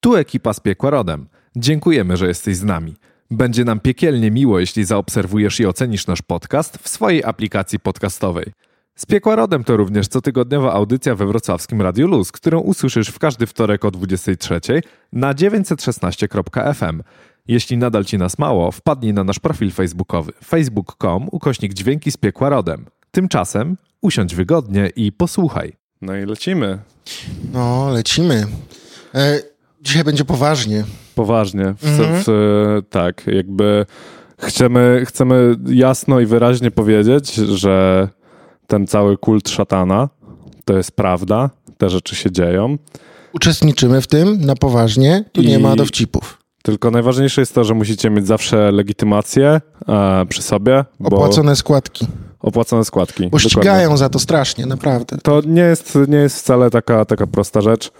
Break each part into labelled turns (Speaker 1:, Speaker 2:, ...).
Speaker 1: Tu ekipa z Piekła Rodem. Dziękujemy, że jesteś z nami. Będzie nam piekielnie miło, jeśli zaobserwujesz i ocenisz nasz podcast w swojej aplikacji podcastowej. Z Piekła Rodem to również cotygodniowa audycja we wrocławskim Radiu Luz, którą usłyszysz w każdy wtorek o 23 na 916.fm. Jeśli nadal ci nas mało, wpadnij na nasz profil facebookowy facebook.com ukośnik dźwięki z Piekła Rodem. Tymczasem usiądź wygodnie i posłuchaj.
Speaker 2: No i lecimy.
Speaker 3: No, lecimy. E, dzisiaj będzie poważnie.
Speaker 2: Poważnie. W, mhm. w, tak, jakby chcemy, chcemy jasno i wyraźnie powiedzieć, że ten cały kult szatana to jest prawda, te rzeczy się dzieją.
Speaker 3: Uczestniczymy w tym na poważnie, tu I... nie ma dowcipów.
Speaker 2: Tylko najważniejsze jest to, że musicie mieć zawsze legitymację e, przy sobie.
Speaker 3: Opłacone składki.
Speaker 2: Opłacone składki.
Speaker 3: Bo ścigają za to strasznie, naprawdę.
Speaker 2: To nie jest, nie jest wcale taka, taka prosta rzecz.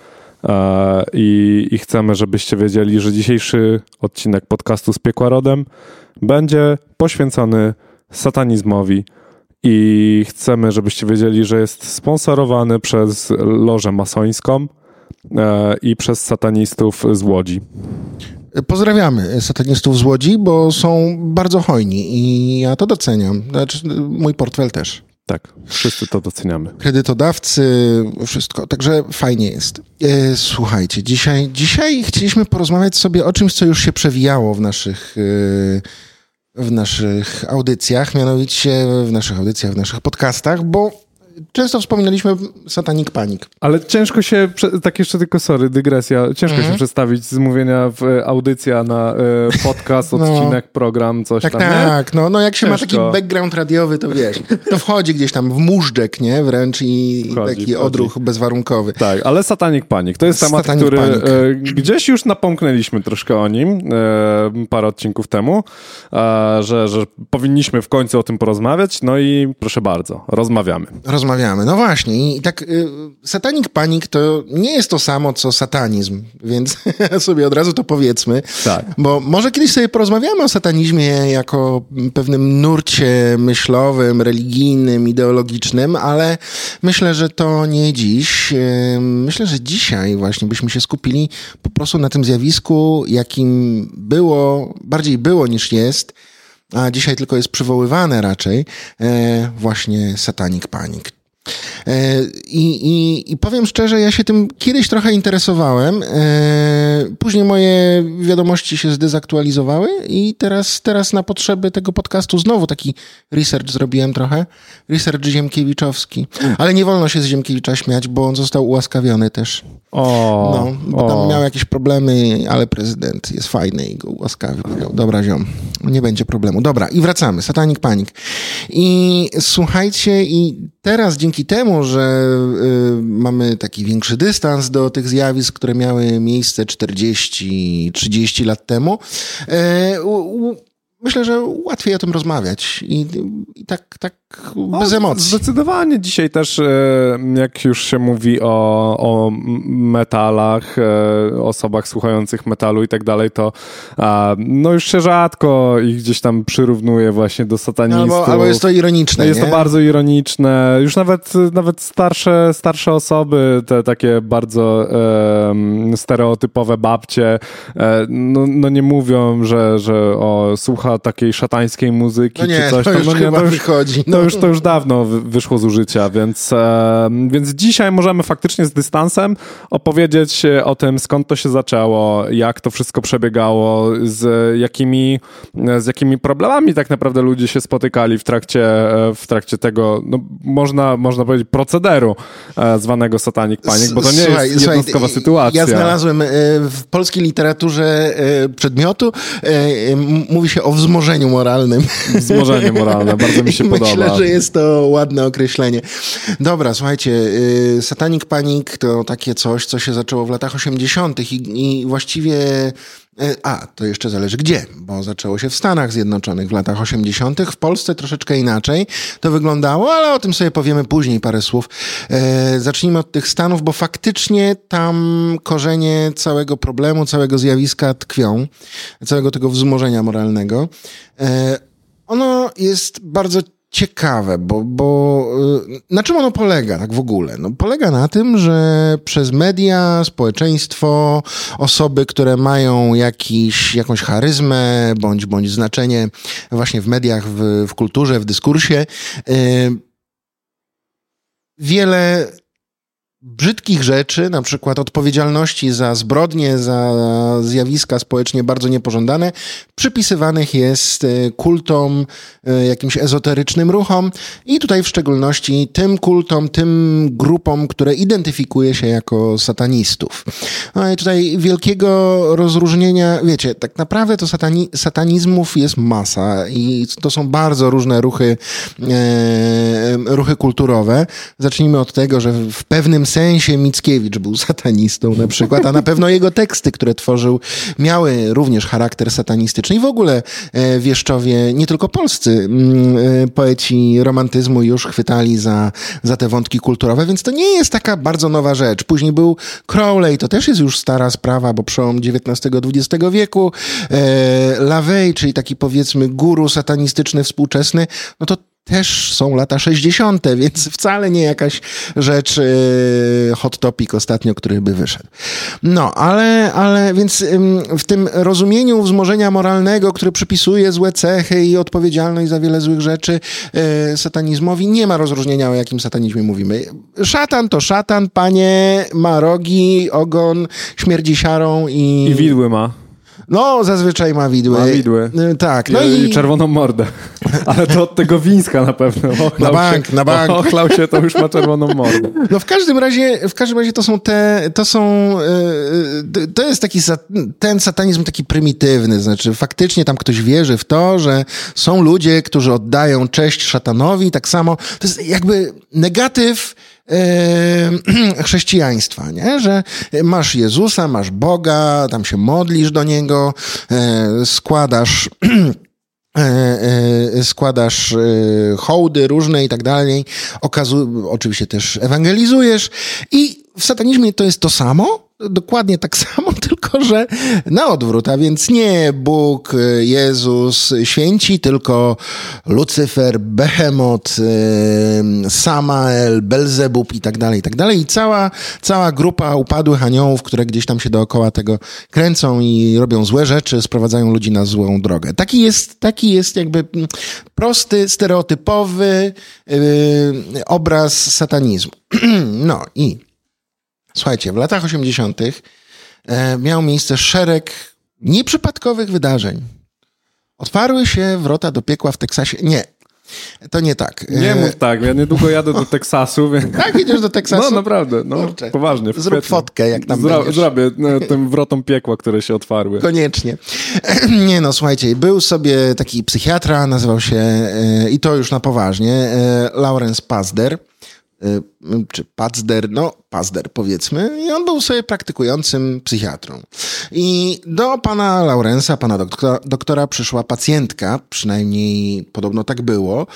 Speaker 2: E, i, I chcemy, żebyście wiedzieli, że dzisiejszy odcinek podcastu z Piekła Rodem będzie poświęcony satanizmowi. I chcemy, żebyście wiedzieli, że jest sponsorowany przez lożę masońską e, i przez satanistów z Łodzi.
Speaker 3: Pozdrawiamy satanistów z Łodzi, bo są bardzo hojni i ja to doceniam. Znaczy, mój portfel też.
Speaker 2: Tak, wszyscy to doceniamy.
Speaker 3: Kredytodawcy, wszystko, także fajnie jest. E, słuchajcie, dzisiaj, dzisiaj chcieliśmy porozmawiać sobie o czymś, co już się przewijało w naszych, e, w naszych audycjach, mianowicie w naszych audycjach, w naszych podcastach, bo często wspominaliśmy Satanic Panic.
Speaker 2: Ale ciężko się, tak jeszcze tylko, sorry, dygresja, ciężko mhm. się przedstawić z mówienia w e, audycja na y, podcast, no. odcinek, no. program, coś
Speaker 3: tak,
Speaker 2: tam,
Speaker 3: Tak, no, no jak się ciężko. ma taki background radiowy, to wiesz, to wchodzi gdzieś tam w móżdżek, nie, wręcz i wchodzi, taki wchodzi. odruch bezwarunkowy.
Speaker 2: Tak, ale Satanic Panic, to jest temat, Satanic który y, gdzieś już napomknęliśmy troszkę o nim y, parę odcinków temu, że, że powinniśmy w końcu o tym porozmawiać, no i proszę bardzo, rozmawiamy.
Speaker 3: Rozmawiamy rozmawiamy. No właśnie, i tak y, satanik panik to nie jest to samo, co satanizm, więc sobie od razu to powiedzmy. Tak. Bo może kiedyś sobie porozmawiamy o satanizmie jako pewnym nurcie myślowym, religijnym, ideologicznym, ale myślę, że to nie dziś. Y, myślę, że dzisiaj właśnie byśmy się skupili po prostu na tym zjawisku, jakim było, bardziej było niż jest, a dzisiaj tylko jest przywoływane raczej, e, właśnie Satanic Panic. E, I, i, I powiem szczerze, ja się tym kiedyś trochę interesowałem. E, później moje wiadomości się zdezaktualizowały i teraz, teraz na potrzeby tego podcastu znowu taki research zrobiłem trochę. Research Ziemkiewiczowski. Ale nie wolno się z Ziemkiewicza śmiać, bo on został ułaskawiony też. O, no, bo tam o. miał jakieś problemy, ale prezydent jest fajny i go ułaskawił. Dobra, ziom, nie będzie problemu. Dobra, i wracamy. Satanik Panik. I słuchajcie, i teraz dzięki temu, że y, mamy taki większy dystans do tych zjawisk, które miały miejsce 40-30 lat temu, u, myślę, że łatwiej o tym rozmawiać. I, i tak, tak bez emocji.
Speaker 2: Zdecydowanie dzisiaj też, e, jak już się mówi o, o metalach, e, osobach słuchających metalu i tak dalej, to no już się rzadko ich gdzieś tam przyrównuje właśnie do satanistów.
Speaker 3: Albo, albo jest to ironiczne.
Speaker 2: Jest
Speaker 3: nie?
Speaker 2: to bardzo ironiczne. Już nawet, nawet starsze, starsze osoby, te takie bardzo stereotypowe babcie, e, no, no nie mówią, że, że o, słucha takiej szatańskiej muzyki
Speaker 3: no nie,
Speaker 2: czy coś.
Speaker 3: To już no nie, to już, wychodzi.
Speaker 2: No. To, już, to już dawno wyszło z użycia, więc, e, więc dzisiaj możemy faktycznie z dystansem opowiedzieć o tym, skąd to się zaczęło, jak to wszystko przebiegało, z jakimi, z jakimi problemami tak naprawdę ludzie się spotykali w trakcie, w trakcie tego, no, można, można powiedzieć, procederu e, zwanego Satanic Panic, bo to nie słuchaj, jest jednostkowa słuchaj, sytuacja.
Speaker 3: Ja znalazłem e, w polskiej literaturze przedmiotu, mówi się o wzmożeniu moralnym.
Speaker 2: Wzmożenie moralne, bardzo mi się podoba.
Speaker 3: Myślę, że jest to ładne określenie. Dobra, słuchajcie, y, Satanic Panic to takie coś, co się zaczęło w latach 80. i, i właściwie y, a, to jeszcze zależy gdzie, bo zaczęło się w Stanach Zjednoczonych w latach 80., w Polsce troszeczkę inaczej to wyglądało, ale o tym sobie powiemy później parę słów. E, zacznijmy od tych Stanów, bo faktycznie tam korzenie całego problemu, całego zjawiska tkwią, całego tego wzmożenia moralnego. E, ono jest bardzo ciekawe, bo, bo y, na czym ono polega tak w ogóle? No, polega na tym, że przez media, społeczeństwo, osoby, które mają jakiś, jakąś charyzmę bądź, bądź znaczenie właśnie w mediach, w, w kulturze, w dyskursie, yy, wiele brzydkich rzeczy, na przykład odpowiedzialności za zbrodnie, za zjawiska społecznie bardzo niepożądane, przypisywanych jest e, kultom, e, jakimś ezoterycznym ruchom i tutaj w szczególności tym kultom, tym grupom, które identyfikuje się jako satanistów. No i tutaj wielkiego rozróżnienia, wiecie, tak naprawdę to satani satanizmów jest masa i to są bardzo różne ruchy, e, ruchy kulturowe. Zacznijmy od tego, że w pewnym sensie Mickiewicz był satanistą na przykład, a na pewno jego teksty, które tworzył, miały również charakter satanistyczny. I w ogóle e, wieszczowie, nie tylko polscy mm, e, poeci romantyzmu już chwytali za, za te wątki kulturowe, więc to nie jest taka bardzo nowa rzecz. Później był Crowley, to też jest już stara sprawa, bo przełom XIX-XX wieku. E, LaVey, czyli taki powiedzmy guru satanistyczny współczesny, no to też są lata 60., więc wcale nie jakaś rzecz yy, hot topic ostatnio, który by wyszedł. No, ale, ale więc w tym rozumieniu wzmożenia moralnego, który przypisuje złe cechy i odpowiedzialność za wiele złych rzeczy yy, satanizmowi, nie ma rozróżnienia, o jakim satanizmie mówimy. Szatan to szatan, panie, ma rogi, ogon, śmierdzi siarą i...
Speaker 2: I widły ma.
Speaker 3: No, zazwyczaj ma widły.
Speaker 2: Ma widły.
Speaker 3: Y, tak.
Speaker 2: No i, i czerwoną mordę. Ale to od tego wińska na pewno. Ochlał
Speaker 3: na bank,
Speaker 2: się,
Speaker 3: na bank.
Speaker 2: Ochlał się, to już ma czerwoną mordę.
Speaker 3: No w każdym razie, w każdym razie to są te, to są, yy, to jest taki, ten satanizm taki prymitywny, znaczy faktycznie tam ktoś wierzy w to, że są ludzie, którzy oddają cześć szatanowi, tak samo, to jest jakby negatyw chrześcijaństwa, nie? że masz Jezusa, masz Boga, tam się modlisz do Niego, e, składasz e, e, składasz hołdy różne i tak dalej, oczywiście też ewangelizujesz i w satanizmie to jest to samo, dokładnie tak samo, tylko że na odwrót, a więc nie Bóg, Jezus, święci, tylko Lucyfer, Behemot, Samael, Belzebub i tak dalej, i tak dalej. I cała, cała grupa upadłych aniołów, które gdzieś tam się dookoła tego kręcą i robią złe rzeczy, sprowadzają ludzi na złą drogę. Taki jest, taki jest jakby prosty, stereotypowy yy, obraz satanizmu. no i Słuchajcie, w latach 80. E, miał miejsce szereg nieprzypadkowych wydarzeń. Otwarły się wrota do piekła w Teksasie. Nie, to nie tak.
Speaker 2: Nie mów tak, ja niedługo jadę do Teksasu. Więc...
Speaker 3: Tak, idziesz do Teksasu?
Speaker 2: No naprawdę, no, Kurczę. poważnie.
Speaker 3: Zrób fotkę, jak tam
Speaker 2: Zra
Speaker 3: będziesz.
Speaker 2: Zrobię no, tym wrotom piekła, które się otwarły.
Speaker 3: Koniecznie. Nie no, słuchajcie, był sobie taki psychiatra, nazywał się, e, i to już na poważnie, e, Lawrence Pazder. Y, czy Pazder, no Pazder powiedzmy, i on był sobie praktykującym psychiatrą. I do pana Laurensa, pana doktora, doktora przyszła pacjentka, przynajmniej podobno tak było,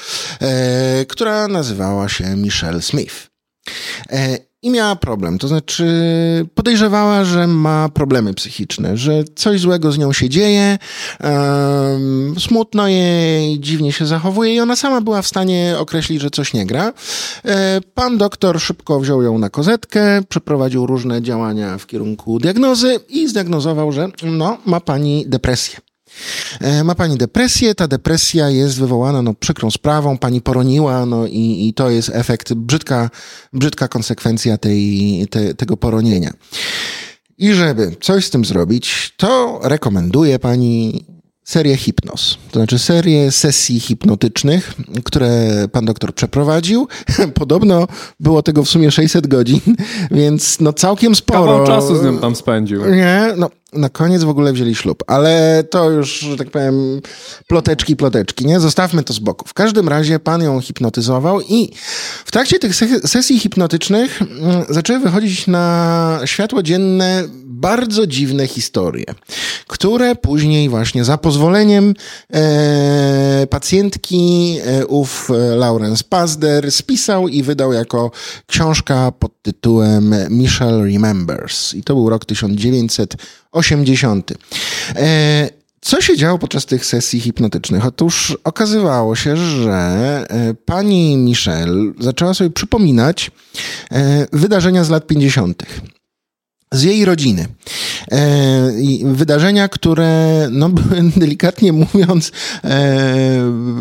Speaker 3: e, która nazywała się Michelle Smith. E, i miała problem. To znaczy, podejrzewała, że ma problemy psychiczne, że coś złego z nią się dzieje, smutno jej, dziwnie się zachowuje i ona sama była w stanie określić, że coś nie gra. E, pan doktor szybko wziął ją na kozetkę, przeprowadził różne działania w kierunku diagnozy i zdiagnozował, że no, ma pani depresję. E, ma pani depresję, ta depresja jest wywołana no, przykrą sprawą, pani poroniła, no i, i to jest efekt, brzydka, brzydka konsekwencja tej, te, tego poronienia. I żeby coś z tym zrobić, to rekomenduję pani serię hipnoz, to znaczy serię sesji hipnotycznych, które pan doktor przeprowadził. Podobno było tego w sumie 600 godzin, więc no całkiem sporo.
Speaker 2: Kawał czasu z nim tam spędził.
Speaker 3: Nie, no na koniec w ogóle wzięli ślub, ale to już, że tak powiem, ploteczki, ploteczki, nie? Zostawmy to z boku. W każdym razie pan ją hipnotyzował i w trakcie tych sesji hipnotycznych mm, zaczęły wychodzić na światło dzienne bardzo dziwne historie, które później właśnie za pozwoleniem e, pacjentki e, ów e, Lawrence Pazder spisał i wydał jako książka pod tytułem Michelle Remembers. I to był rok 1900 80. E, co się działo podczas tych sesji hipnotycznych? Otóż okazywało się, że e, pani Michelle zaczęła sobie przypominać e, wydarzenia z lat 50. Z jej rodziny. wydarzenia, które no, były delikatnie mówiąc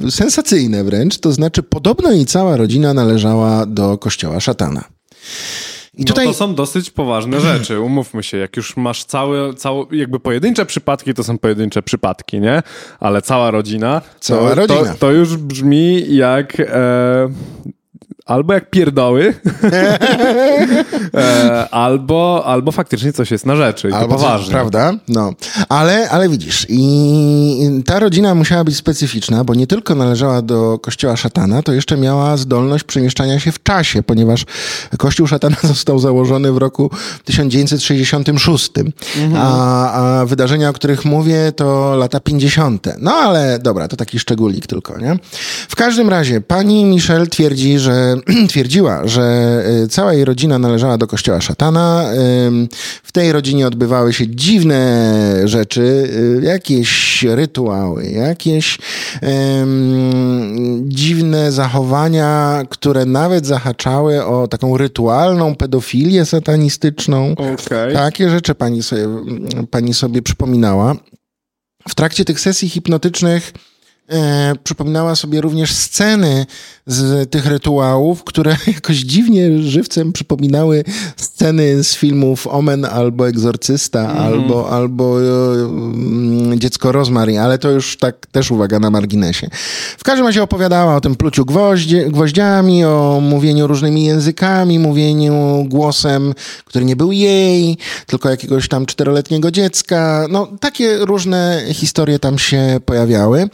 Speaker 3: sensacyjne wręcz, to znaczy podobno jej cała rodzina należała do kościoła szatana.
Speaker 2: I tutaj... No to są dosyć poważne rzeczy, umówmy się. Jak już masz całe, całe, jakby pojedyncze przypadki, to są pojedyncze przypadki, nie? Ale cała rodzina.
Speaker 3: Cała
Speaker 2: to,
Speaker 3: rodzina.
Speaker 2: To, to już brzmi jak. E albo jak pierdoły, e, albo, albo faktycznie coś jest na rzeczy i albo to poważnie.
Speaker 3: prawda? No. Ale, ale widzisz, i ta rodzina musiała być specyficzna, bo nie tylko należała do kościoła szatana, to jeszcze miała zdolność przemieszczania się w czasie, ponieważ kościół szatana został założony w roku 1966, mhm. a, a wydarzenia, o których mówię, to lata 50. No ale dobra, to taki szczególik tylko, nie? W każdym razie, pani Michelle twierdzi, że twierdziła, że y, cała jej rodzina należała do kościoła szatana. W tej rodzinie odbywały się dziwne rzeczy, y, jakieś rytuały, jakieś dziwne zachowania, które nawet zahaczały o taką rytualną pedofilię satanistyczną.
Speaker 2: Okay.
Speaker 3: Takie rzeczy pani sobie, pani sobie przypominała. W trakcie tych sesji hipnotycznych e, przypominała sobie również sceny z tych rytuałów, które jakoś dziwnie żywcem przypominały sceny z filmów Omen albo Egzorcysta, mm. albo, albo e, Dziecko Rosemary, ale to już tak też uwaga na marginesie. W każdym razie opowiadała o tym pluciu gwoździe, gwoździami, o mówieniu różnymi językami, mówieniu głosem, który nie był jej, tylko jakiegoś tam czteroletniego dziecka. No, takie różne historie tam się pojawiały.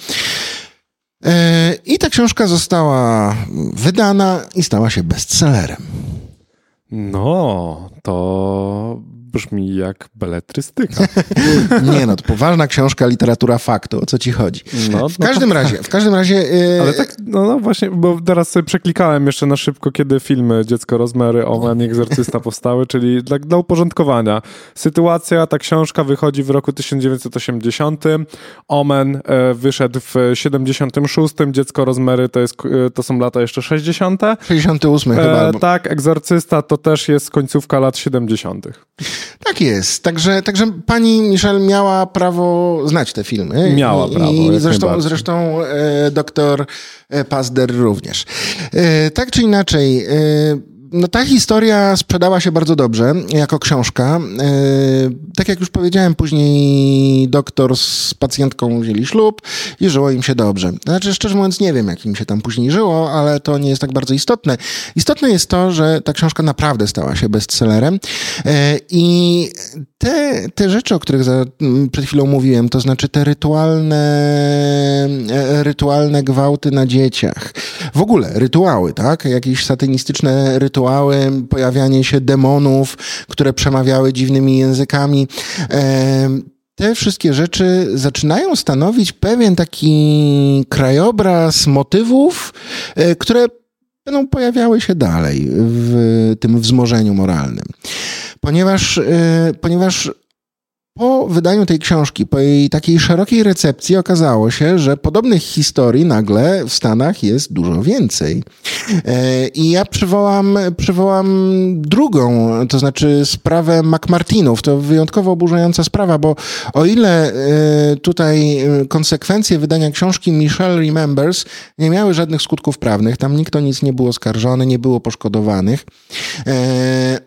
Speaker 3: E, I ta książka została wydana i stała się bestsellerem.
Speaker 2: No, to brzmi jak beletrystyka.
Speaker 3: nie no, to poważna książka, literatura faktu, o co ci chodzi. No, w no każdym razie, w każdym razie... Yy...
Speaker 2: Ale tak, no, no, właśnie, bo teraz sobie przeklikałem jeszcze na szybko, kiedy filmy Dziecko Rozmery, Omen i Egzorcysta powstały, czyli dla, dla uporządkowania. Sytuacja, ta książka wychodzi w roku 1980, Omen e, wyszedł w 76, Dziecko Rozmery to, jest, e, to są lata jeszcze 60.
Speaker 3: 68 chyba. E,
Speaker 2: tak, Egzorcysta to też jest końcówka lat 70.
Speaker 3: Tak jest. Także, także pani Michelle miała prawo znać te filmy.
Speaker 2: Miała
Speaker 3: I,
Speaker 2: prawo.
Speaker 3: I zresztą, zresztą e, doktor e, Pazder również. E, tak czy inaczej, e, no ta historia sprzedała się bardzo dobrze jako książka. E, tak jak już powiedziałem, później doktor z pacjentką wzięli ślub i żyło im się dobrze. Znaczy, szczerze mówiąc, nie wiem, jak im się tam później żyło, ale to nie jest tak bardzo istotne. Istotne jest to, że ta książka naprawdę stała się bestsellerem e, i te, te rzeczy, o których za, przed chwilą mówiłem, to znaczy te rytualne, e, rytualne gwałty na dzieciach, w ogóle rytuały, tak? Jakieś satynistyczne rytuały, pojawianie się demonów, które przemawiały dziwnymi językami. Te wszystkie rzeczy zaczynają stanowić pewien taki krajobraz motywów, e, które będą pojawiały się dalej w tym wzmożeniu moralnym. Ponieważ, e, ponieważ po wydaniu tej książki, po jej takiej szerokiej recepcji okazało się, że podobnych historii nagle w Stanach jest dużo więcej. E, I ja przywołam, przywołam drugą, to znaczy sprawę McMartinów. To wyjątkowo oburzająca sprawa, bo o ile e, tutaj e, konsekwencje wydania książki Michelle Remembers nie miały żadnych skutków prawnych, tam nikt o nic nie był oskarżony, nie było poszkodowanych,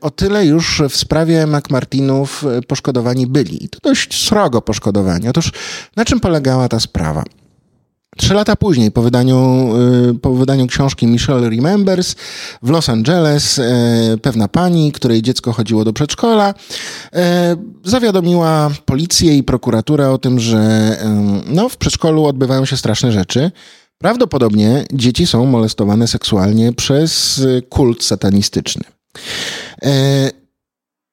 Speaker 3: o tyle już w sprawie McMartinów poszkodowani byli. I to dość srogo poszkodowani. Otóż na czym polegała ta sprawa? Trzy lata później, po wydaniu, y, po wydaniu książki Michelle Remembers w Los Angeles, y, pewna pani, której dziecko chodziło do przedszkola, y, zawiadomiła policję i prokuraturę o tym, że no, w przedszkolu odbywają się straszne rzeczy. Prawdopodobnie dzieci są molestowane seksualnie przez kult satanistyczny.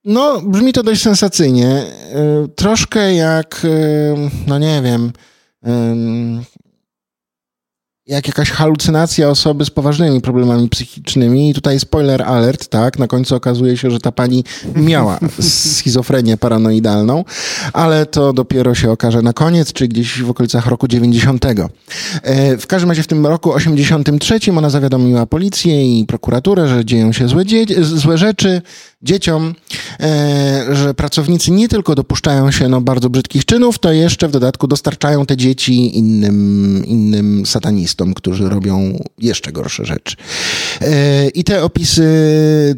Speaker 3: No, brzmi to dość sensacyjnie. E, troszkę jak, e, no nie wiem, jak jakaś halucynacja osoby z poważnymi problemami psychicznymi. I tutaj spoiler alert, tak? Na końcu okazuje się, że ta pani miała schizofrenię paranoidalną, ale to dopiero się okaże na koniec, czy gdzieś w okolicach roku 90. E, w każdym razie w tym roku 83 ona zawiadomiła policję i prokuraturę, że dzieją się złe, złe rzeczy dzieciom, e, że pracownicy nie tylko dopuszczają się no, bardzo brzydkich czynów, to jeszcze w dodatku dostarczają te dzieci innym, innym satanistom, którzy robią jeszcze gorsze rzeczy. E, I te opisy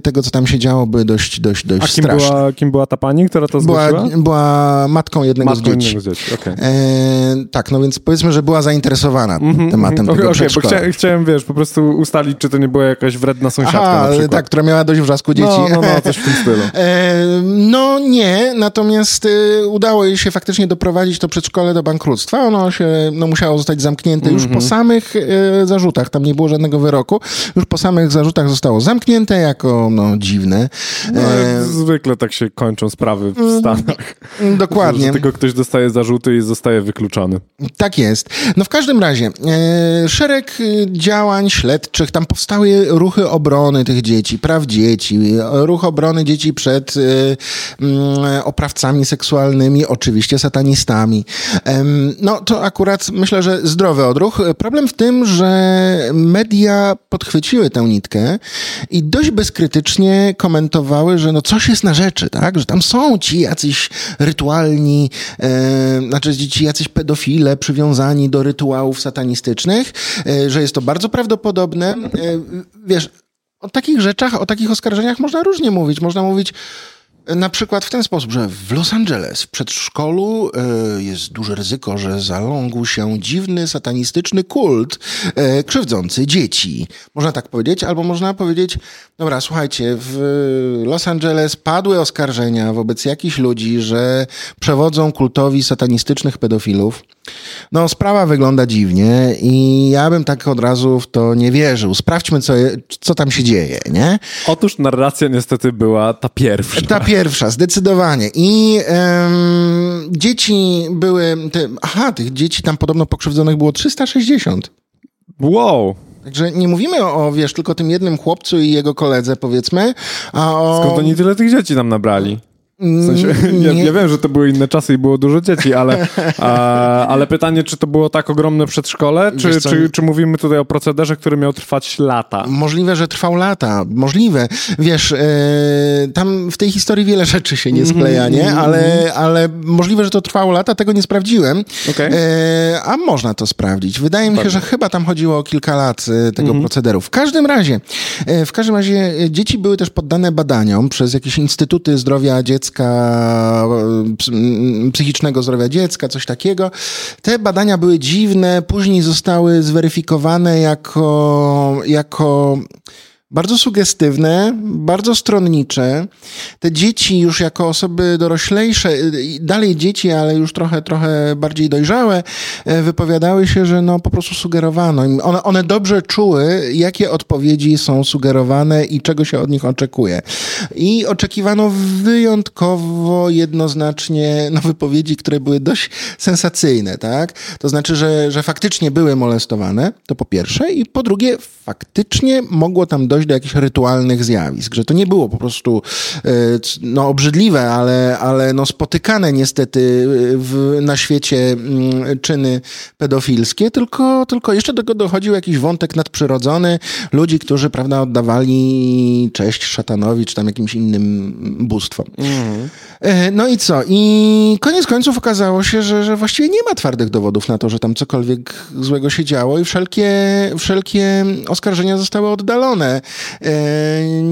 Speaker 3: tego, co tam się działo, były dość, dość, dość
Speaker 2: A kim
Speaker 3: straszne.
Speaker 2: Była, kim była ta pani, która to
Speaker 3: była,
Speaker 2: zgłosiła?
Speaker 3: była matką jednego
Speaker 2: matką
Speaker 3: z dzieci.
Speaker 2: Jednego z dzieci. Okay. E,
Speaker 3: tak, no więc powiedzmy, że była zainteresowana mm -hmm, tematem -hmm. tego okay,
Speaker 2: bo chcia, chciałem, wiesz, po prostu ustalić, czy to nie była jakaś wredna sąsiadka Aha,
Speaker 3: tak, która miała dość wrzasku dzieci.
Speaker 2: No, no, no coś w tym stylu.
Speaker 3: E, no nie, natomiast y, udało jej się faktycznie doprowadzić to przedszkole do bankructwa. Ono się no, musiało zostać zamknięte mm -hmm. już po mhm. Samych y, zarzutach. Tam nie było żadnego wyroku. Już po samych zarzutach zostało zamknięte jako no, dziwne.
Speaker 2: No, e... Zwykle tak się kończą sprawy w mm, Stanach.
Speaker 3: Dokładnie.
Speaker 2: Że tylko ktoś dostaje zarzuty i zostaje wykluczony.
Speaker 3: Tak jest. No w każdym razie e, szereg y, działań śledczych, tam powstały ruchy obrony tych dzieci, praw dzieci, ruch obrony dzieci przed e, Mm, oprawcami seksualnymi, oczywiście satanistami. No to akurat myślę, że zdrowy odruch. Problem w tym, że media podchwyciły tę nitkę i dość bezkrytycznie komentowały, że no coś jest na rzeczy, tak? Że tam są ci jacyś rytualni, e, znaczy ci jacyś pedofile przywiązani do rytuałów satanistycznych, e, że jest to bardzo prawdopodobne. E, wiesz, o takich rzeczach, o takich oskarżeniach można różnie mówić. Można mówić, na przykład w ten sposób, że w Los Angeles w przedszkolu e, jest duże ryzyko, że zalągł się dziwny, satanistyczny kult e, krzywdzący dzieci. Można tak powiedzieć, albo można powiedzieć, dobra, słuchajcie, w Los Angeles padły oskarżenia wobec jakichś ludzi, że przewodzą kultowi satanistycznych pedofilów. No, sprawa wygląda dziwnie i ja bym tak od razu w to nie wierzył. Sprawdźmy, co, co tam się dzieje, nie?
Speaker 2: Otóż narracja niestety była ta pierwsza.
Speaker 3: Ta pierwsza, zdecydowanie. I um, dzieci były... Te, aha, tych dzieci tam podobno pokrzywdzonych było 360.
Speaker 2: Wow.
Speaker 3: Także nie mówimy o, wiesz, tylko tym jednym chłopcu i jego koledze, powiedzmy, a o...
Speaker 2: Skąd oni tyle tych dzieci tam nabrali? W sensie, ja, ja, wiem, że to były inne czasy i było dużo dzieci, ale, a, ale pytanie, czy to było tak ogromne przedszkole, czy, czy, czy mówimy tutaj o procederze, który miał trwać lata?
Speaker 3: Możliwe, że trwał lata, możliwe. Wiesz, e, tam w tej historii wiele rzeczy się nie skleja, nie? Mhm, ale, mhm. ale możliwe, że to trwało lata, tego nie sprawdziłem, okay. e, a można to sprawdzić. Wydaje mi się, że chyba tam chodziło o kilka lat e, tego mhm. procederu. W każdym razie, w każdym razie dzieci były też poddane badaniom przez jakieś instytuty zdrowia dziecka, dziecka, psychicznego zdrowia dziecka, coś takiego. Te badania były dziwne, później zostały zweryfikowane jako, jako bardzo sugestywne, bardzo stronnicze. Te dzieci już jako osoby doroślejsze, dalej dzieci, ale już trochę, trochę bardziej dojrzałe, e, wypowiadały się, że no po prostu sugerowano im. One, one dobrze czuły, jakie odpowiedzi są sugerowane i czego się od nich oczekuje. I oczekiwano wyjątkowo jednoznacznie no, wypowiedzi, które były dość sensacyjne, tak? To znaczy, że, że faktycznie były molestowane, to po pierwsze, i po drugie, faktycznie mogło tam dojść dojść do jakichś rytualnych zjawisk, że to nie było po prostu e, no, obrzydliwe, ale, ale no, spotykane niestety w, na świecie mm, czyny pedofilskie, tylko, tylko jeszcze do tego dochodził jakiś wątek nadprzyrodzony, ludzi, którzy prawda, oddawali cześć szatanowi, czy tam jakimś innym bóstwom. Mhm. E, no i co? I koniec końców okazało się, że, że właściwie nie ma twardych dowodów na to, że tam cokolwiek złego się działo i wszelkie, wszelkie oskarżenia zostały oddalone. E,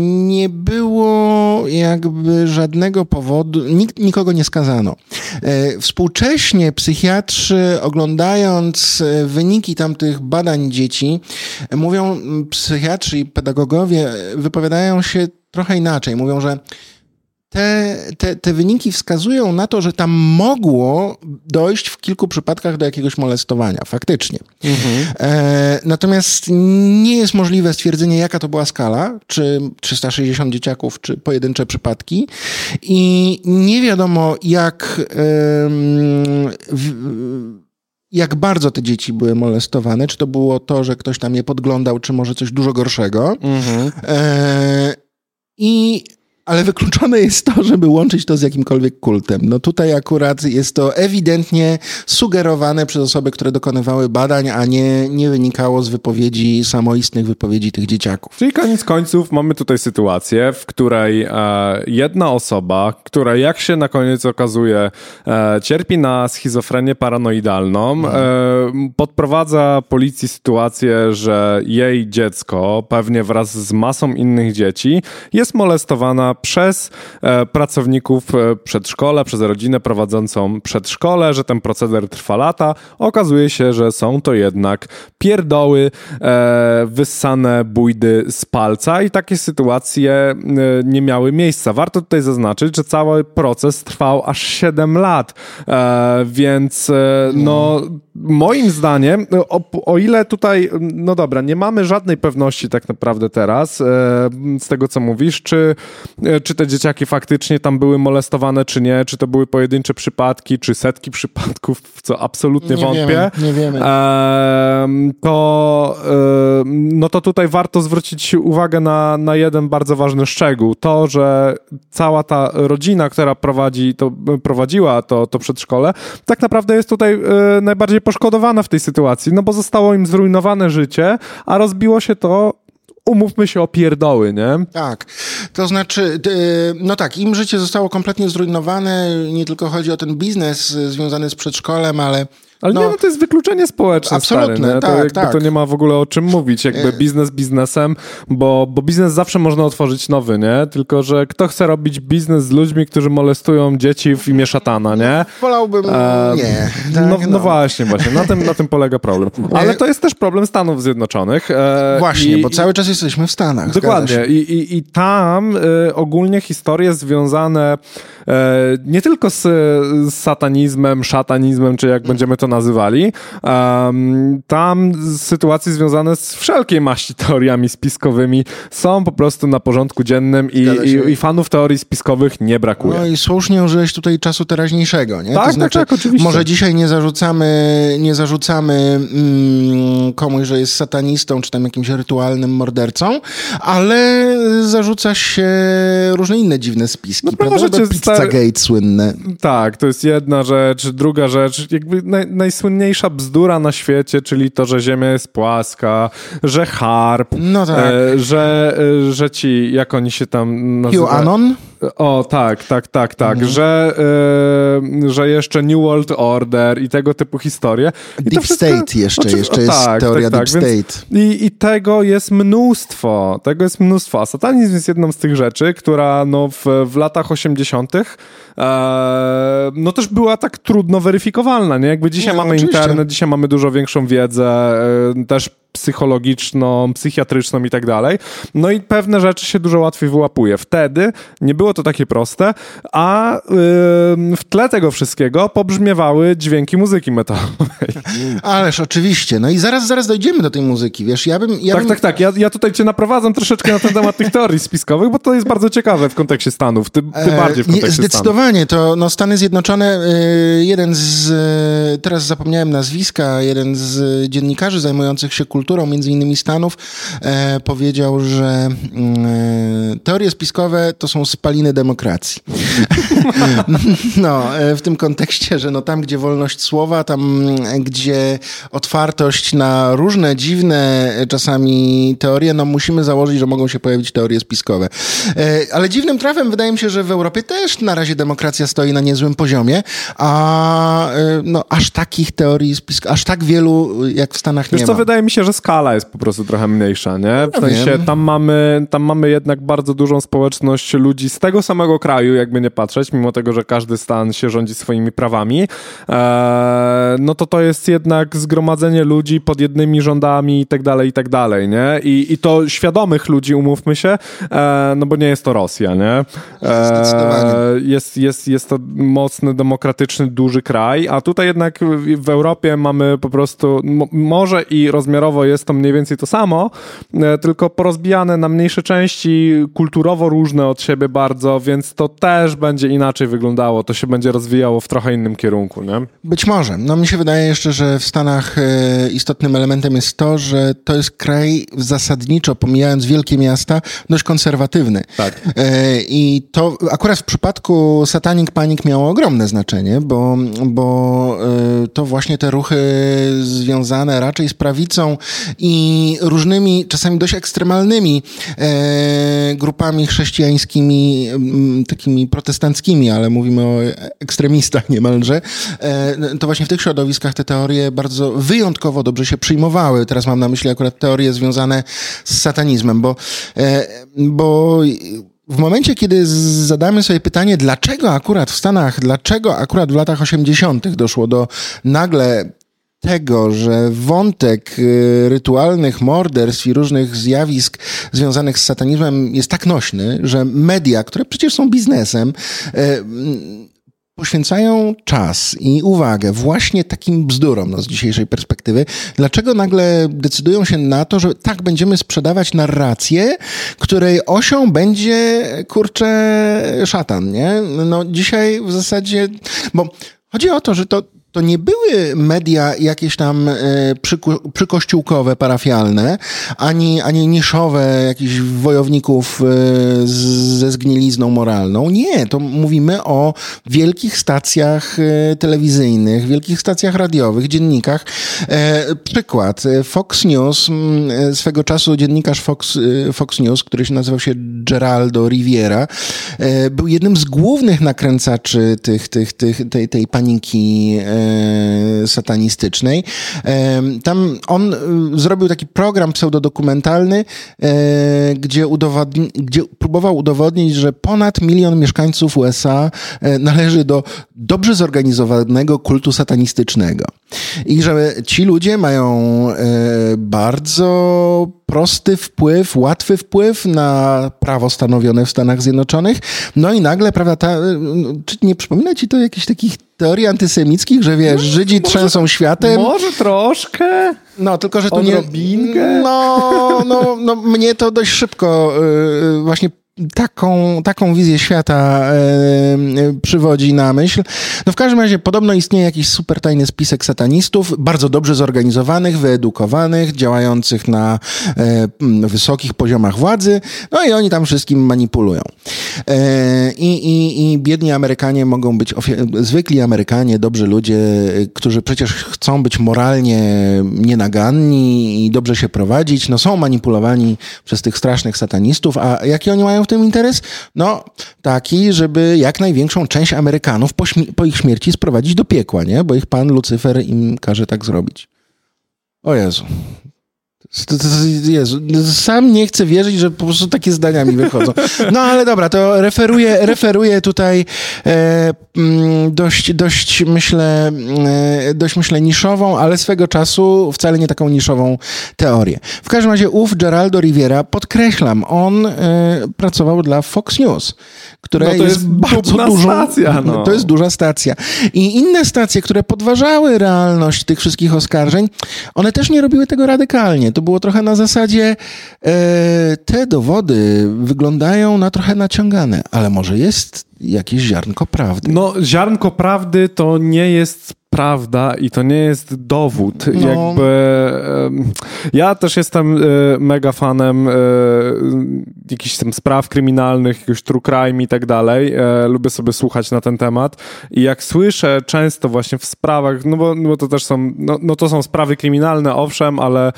Speaker 3: nie było jakby żadnego powodu, nikt, nikogo nie skazano. E, współcześnie psychiatrzy, oglądając e, wyniki tamtych badań dzieci, mówią, psychiatrzy i pedagogowie wypowiadają się trochę inaczej. Mówią, że te, te, te wyniki wskazują na to, że tam mogło dojść w kilku przypadkach do jakiegoś molestowania, faktycznie. Mhm. E, natomiast nie jest możliwe stwierdzenie, jaka to była skala, czy 360 dzieciaków, czy pojedyncze przypadki. I nie wiadomo, jak. w, jak bardzo te dzieci były molestowane, czy to było to, że ktoś tam je podglądał, czy może coś dużo gorszego. Mhm. E, I ale wykluczone jest to, żeby łączyć to z jakimkolwiek kultem. No tutaj akurat jest to ewidentnie sugerowane przez osoby, które dokonywały badań, a nie, nie wynikało z wypowiedzi, samoistnych wypowiedzi tych dzieciaków.
Speaker 2: Czyli koniec końców mamy tutaj sytuację, w której e, jedna osoba, która jak się na koniec okazuje e, cierpi na schizofrenię paranoidalną, mhm. e, podprowadza policji sytuację, że jej dziecko, pewnie wraz z masą innych dzieci, jest molestowana przez e, pracowników e, przedszkola, przez rodzinę prowadzącą przedszkole, że ten proceder trwa lata. Okazuje się, że są to jednak pierdoły, e, wyssane bójdy z palca i takie sytuacje nie miały miejsca. Warto tutaj zaznaczyć, że cały proces trwał aż 7 lat, więc no moim zdaniem, o, o, ile tutaj, no dobra, nie mamy żadnej pewności tak naprawdę teraz z tego, co mówisz, czy czy te dzieciaki faktycznie tam były molestowane, czy nie, czy to były pojedyncze przypadki, czy setki przypadków, w co absolutnie
Speaker 3: nie
Speaker 2: wątpię.
Speaker 3: Wiemy, nie wiemy.
Speaker 2: to, no to tutaj warto zwrócić uwagę na, na jeden bardzo ważny szczegół. To, że cała ta rodzina, która prowadzi, to, prowadziła to, to przedszkole, tak naprawdę jest tutaj e, najbardziej poszkodowana w tej sytuacji, no bo zostało im zrujnowane życie, a rozbiło się to umówmy się o pierdoły, nie?
Speaker 3: Tak. To znaczy, no tak, im życie zostało kompletnie zrujnowane. Nie tylko chodzi o ten biznes związany z przedszkolem, ale
Speaker 2: ale no, nie, no to jest wykluczenie społeczne, Absolutne, stary, tak, to, jakby tak. to nie ma w ogóle o czym mówić, jakby e. biznes biznesem, bo, bo biznes zawsze można otworzyć nowy, nie? Tylko, że kto chce robić biznes z ludźmi, którzy molestują dzieci w imię szatana, nie?
Speaker 3: Wolałbym, e, nie.
Speaker 2: Tak, no, no, no, właśnie, właśnie, na tym, na tym polega problem. Ale to jest też problem Stanów Zjednoczonych.
Speaker 3: E, właśnie, i, bo cały czas jesteśmy w Stanach.
Speaker 2: Dokładnie I, i, i tam e, ogólnie historie związane e, nie tylko z, z satanizmem, szatanizmem, czy jak będziemy to nazywali. Tam sytuacje związane z wszelkiej maści teoriami spiskowymi są po prostu na porządku dziennym i, i, i, fanów teorii spiskowych nie brakuje.
Speaker 3: No i słusznie użyłeś tutaj czasu teraźniejszego, nie?
Speaker 2: Tak, to tak, znaczy, tak, oczywiście.
Speaker 3: Może dzisiaj nie zarzucamy, nie zarzucamy mm, komuś, że jest satanistą, czy tam jakimś rytualnym mordercą, ale zarzuca się różne inne dziwne spiski, no, prawda? Pizzagate słynne.
Speaker 2: Tak, to jest jedna rzecz. Druga rzecz, jakby naj, najsłynniejsza bzdura na świecie, czyli to, że Ziemia jest płaska, że harp,
Speaker 3: no tak. e,
Speaker 2: że, e, że ci, jak oni się tam nazywają?
Speaker 3: QAnon?
Speaker 2: O, tak, tak, tak, tak, mhm. że, y, że jeszcze New World Order i tego typu historie.
Speaker 3: I Deep wszystko, State jeszcze, jeszcze jest tak, teoria tak, Deep tak, State.
Speaker 2: I, I tego jest mnóstwo, tego jest mnóstwo, a satanizm jest jedną z tych rzeczy, która no w, w latach 80 e, no też była tak trudno weryfikowalna, nie? Jakby dzisiaj nie, mamy oczywiście. internet, dzisiaj mamy dużo większą wiedzę, e, też psychologiczną, psychiatryczną i tak dalej. No i pewne rzeczy się dużo łatwiej wyłapuje. Wtedy nie było to takie proste, a yy, w tle tego wszystkiego pobrzmiewały dźwięki muzyki metalowej.
Speaker 3: Ależ oczywiście. No i zaraz, zaraz dojdziemy do tej muzyki, wiesz, ja bym... Ja
Speaker 2: tak,
Speaker 3: bym...
Speaker 2: tak, tak. Ja, ja tutaj cię naprowadzam troszeczkę na ten temat tych teorii spiskowych, bo to jest bardzo ciekawe w kontekście Stanów, ty, ty bardziej w kontekście
Speaker 3: e, Zdecydowanie. Stanów. To no, Stany Zjednoczone, y, jeden z, y, teraz zapomniałem nazwiska, jeden z dziennikarzy zajmujących się kulturą kulturą, między innymi Stanów, e, powiedział, że mm, e, teorie spiskowe to są spaliny demokracji. no, e, w tym kontekście, że no tam, gdzie wolność słowa, tam, gdzie otwartość na różne dziwne e, czasami teorie, no musimy założyć, że mogą się pojawić teorie spiskowe. E, ale dziwnym trafem wydaje mi się, że w Europie też na razie demokracja stoi na niezłym poziomie, a no, aż takich teorii spiskowych, aż tak wielu jak w Stanach
Speaker 2: Wiesz
Speaker 3: nie
Speaker 2: co,
Speaker 3: ma.
Speaker 2: wydaje mi się, że że skala jest po prostu trochę mniejsza, nie? W sensie tam mamy, tam mamy jednak bardzo dużą społeczność ludzi z tego samego kraju, jakby nie patrzeć, mimo tego, że każdy stan się rządzi swoimi prawami. Eee, no to to jest jednak zgromadzenie ludzi pod jednymi rządami i tak dalej, i tak dalej, nie? I, i to świadomych ludzi, umówmy się, eee, no bo nie jest to Rosja, nie?
Speaker 3: Eee,
Speaker 2: jest, jest, jest to mocny, demokratyczny, duży kraj, a tutaj jednak w Europie mamy po prostu, może i rozmiarowo strukturowo jest to mniej więcej to samo, e, tylko porozbijane na mniejsze części, kulturowo różne od siebie bardzo, więc to też będzie inaczej wyglądało. To się będzie rozwijało w trochę innym kierunku, nie?
Speaker 3: Być może. No mi się wydaje jeszcze, że w Stanach e, istotnym elementem jest to, że to jest kraj zasadniczo, pomijając wielkie miasta, dość konserwatywny.
Speaker 2: Tak.
Speaker 3: E, I to akurat w przypadku Satanic Panic miało ogromne znaczenie, bo, bo to właśnie te ruchy związane raczej z prawicą i różnymi, czasami dość ekstremalnymi e, grupami chrześcijańskimi, m, takimi protestanckimi, ale mówimy o ekstremistach niemalże, e, to właśnie w tych środowiskach te teorie bardzo wyjątkowo dobrze się przyjmowały. Teraz mam na myśli akurat teorie związane z satanizmem, bo, e, bo w momencie, kiedy zadamy sobie pytanie, dlaczego akurat w Stanach, dlaczego akurat w latach 80. doszło do nagle tego, że wątek y, rytualnych morderstw i różnych zjawisk związanych z satanizmem jest tak nośny, że media, które przecież są biznesem, y, poświęcają czas i uwagę właśnie takim bzdurom no, z dzisiejszej perspektywy, dlaczego nagle decydują się na to, że tak będziemy sprzedawać narrację, której osią będzie, kurczę, szatan, nie? No dzisiaj w zasadzie, bo chodzi o to, że to to nie były media jakieś tam e, przyko, przykościółkowe, parafialne, ani, ani niszowe jakichś wojowników e, ze zgnilizną moralną. Nie, to mówimy o wielkich stacjach e, telewizyjnych, wielkich stacjach radiowych, dziennikach. Przykład. Fox News, swego czasu dziennikarz Fox, Fox News, który się nazywał się Geraldo Riviera, był jednym z głównych nakręcaczy tych, tych, tych, tej, tej paniki satanistycznej. E, tam on e, zrobił taki program pseudodokumentalny, gdzie, gdzie próbował udowodnić, że ponad milion mieszkańców USA należy do dobrze zorganizowanego kultu satanistycznego. I że ci ludzie mają bardzo prosty wpływ, łatwy wpływ na prawo stanowione w Stanach Zjednoczonych. No i nagle, prawda, ta, czy nie przypomina ci to jakichś takich teorii antysemickich, że wiesz, no, Żydzi może, trzęsą światem?
Speaker 2: Może troszkę.
Speaker 3: No, tylko, że
Speaker 2: tu
Speaker 3: nie...
Speaker 2: Odrobinkę?
Speaker 3: No, no, no, mnie to dość szybko yy, właśnie taką, taką wizję świata e, przywodzi na myśl. No w każdym razie podobno istnieje jakiś super tajny spisek satanistów, bardzo dobrze zorganizowanych, wyedukowanych, działających na e, wysokich poziomach władzy, no i oni tam wszystkim manipulują. E, i, i, I biedni Amerykanie mogą być, zwykli Amerykanie, dobrzy ludzie, którzy przecież chcą być moralnie nienaganni i dobrze się prowadzić, no są manipulowani przez tych strasznych satanistów, a jaki oni mają tym interes? No, taki, żeby jak największą część Amerykanów po, po ich śmierci sprowadzić do piekła, nie? Bo ich pan Lucyfer im każe tak zrobić. O Jezu, Jezu, sam nie chcę wierzyć, że po prostu takie zdania mi wychodzą. No ale dobra, to referuję, referuję tutaj e, mm, dość, dość, myślę, e, dość myślę niszową, ale swego czasu wcale nie taką niszową teorię. W każdym razie ów Geraldo Riviera, podkreślam, on e, pracował dla Fox News, która no
Speaker 2: jest, jest bardzo dużą... Stacja, no.
Speaker 3: To jest duża stacja. I inne stacje, które podważały realność tych wszystkich oskarżeń, one też nie robiły tego radykalnie to było trochę na zasadzie e, te dowody wyglądają na trochę naciągane, ale może jest jakieś ziarnko prawdy.
Speaker 2: No, ziarnko prawdy to nie jest prawda i to nie jest dowód. No. Jakby ja też jestem e, mega fanem e, jakichś tam spraw kryminalnych, jakiegoś true crime i tak dalej. E, lubię sobie słuchać na ten temat i jak słyszę często właśnie w sprawach, no bo, no bo to też są, no, no, to są sprawy kryminalne, owszem, ale,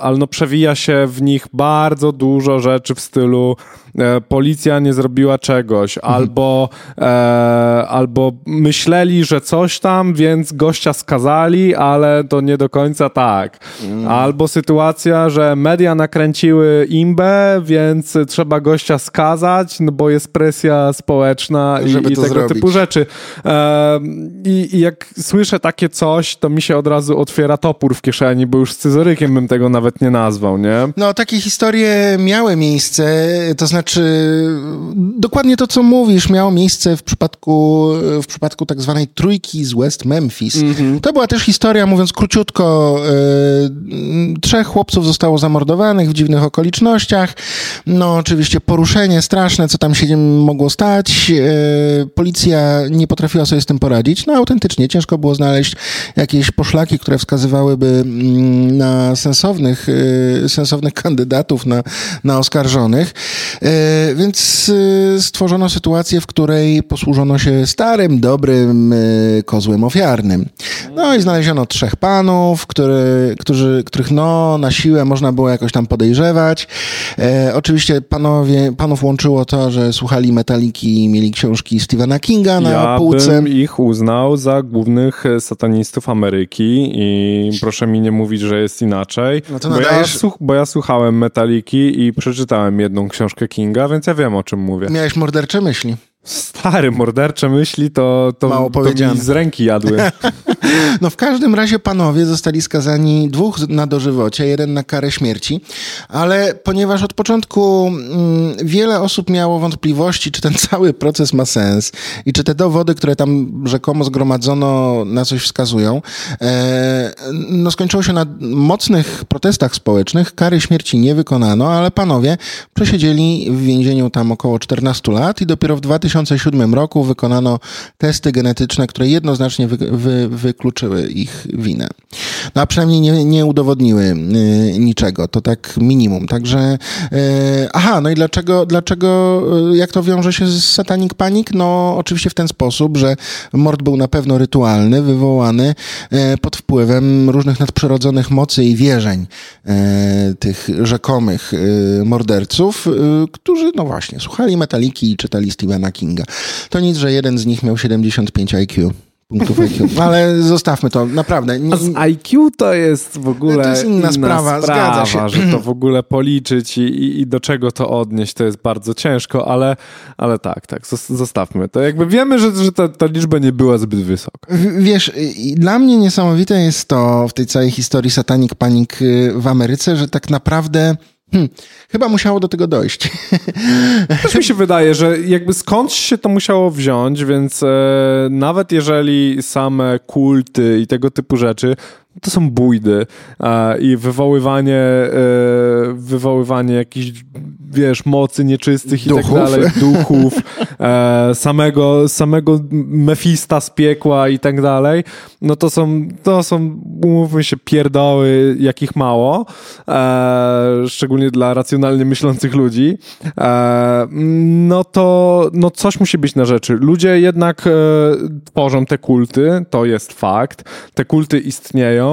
Speaker 2: ale no przewija się w nich bardzo dużo rzeczy w stylu policja nie zrobiła czegoś, mhm. albo, albo myśleli, że coś tam, więc gościa skazali, ale to nie do końca tak. Mm. Albo sytuacja, że media nakręciły imbę, więc trzeba gościa skazać, no bo jest presja społeczna i, i tego zrobić. typu rzeczy. E, i, I jak słyszę takie coś, to mi się od razu otwiera topór w kieszeni, bo już scyzorykiem bym tego nawet nie nazwał, nie?
Speaker 3: No, takie historie miały miejsce, to znaczy znaczy, dokładnie to, co mówisz, miało miejsce w przypadku, w przypadku tak zwanej trójki z West Memphis. Mm-hmm. To była też historia, mówiąc króciutko, e, trzech chłopców zostało zamordowanych w dziwnych okolicznościach. No, oczywiście poruszenie straszne, co tam się mogło stać. E, policja nie potrafiła sobie z tym poradzić. No, autentycznie ciężko było znaleźć jakieś poszlaki, które wskazywałyby mm, na sensownych, e, sensownych kandydatów na, na oskarżonych. E, więc e, stworzono sytuację, w której posłużono się starym, dobrym kozłem ofiarnym. No i znaleziono trzech panów, który, którzy, których no, na siłę można było jakoś tam podejrzewać. E, oczywiście panowie, panów łączyło to, że słuchali Metaliki i mieli książki Stephena Kinga na
Speaker 2: ja
Speaker 3: półce.
Speaker 2: Ja bym ich uznał za głównych satanistów Ameryki i proszę mi nie mówić, że jest inaczej. No to bo, nadajesz... ja bo ja słuchałem Metaliki i przeczytałem jedną książkę Kinga, więc ja wiem o czym mówię.
Speaker 3: Miałeś mordercze myśli.
Speaker 2: Stary, mordercze myśli to, to, Mało to mi z ręki jadły.
Speaker 3: no w każdym razie panowie zostali skazani dwóch na dożywocie, jeden na karę śmierci, ale ponieważ od początku mm, wiele osób miało wątpliwości, czy ten cały proces ma sens i czy te dowody, które tam rzekomo zgromadzono na coś wskazują, e, no skończyło się na mocnych protestach społecznych, kary śmierci nie wykonano, ale panowie przesiedzieli w więzieniu tam około 14 lat i dopiero w 2000 2007 roku wykonano testy genetyczne, które jednoznacznie wy, wy, wykluczyły ich winę. No a przynajmniej nie, nie udowodniły y, niczego. To tak minimum. Także, y, aha, no i dlaczego, dlaczego, y, jak to wiąże się z Satanic Panic? No oczywiście w ten sposób, że mord był na pewno rytualny, wywołany pod wpływem różnych nadprzyrodzonych mocy i wierzeń tych rzekomych morderców, którzy, no właśnie, słuchali metaliki i czytali Stephena Kinga. To nic, że jeden z nich miał 75 IQ punktów IQ. Ale zostawmy to, naprawdę.
Speaker 2: Nie... A z IQ to jest w ogóle to jest inna, inna sprawa, sprawa zgadza się. że to w ogóle policzyć i, i, i, do czego to odnieść, to jest bardzo ciężko, ale, ale tak, tak, zostawmy to. Jakby wiemy, że, że ta, ta liczba nie była zbyt wysoka.
Speaker 3: W, wiesz, dla mnie niesamowite jest to w tej całej historii Satanic Panic y, w Ameryce, że tak naprawdę Hmm, chyba musiało do tego dojść.
Speaker 2: Też mi się wydaje, że jakby skądś się to musiało wziąć, więc e, nawet jeżeli same kulty i tego typu rzeczy to są bójdy e, i wywoływanie, e, wywoływanie jakichś, wiesz, mocy nieczystych i
Speaker 3: duchów.
Speaker 2: tak dalej, duchów, e, samego, samego Mefista z piekła i tak dalej, no to są, to są, umówmy się, pierdoły, jakich mało, e, szczególnie dla racjonalnie myślących ludzi, e, no to no coś musi być na rzeczy. Ludzie jednak e, tworzą te kulty, to jest fakt, te kulty istnieją,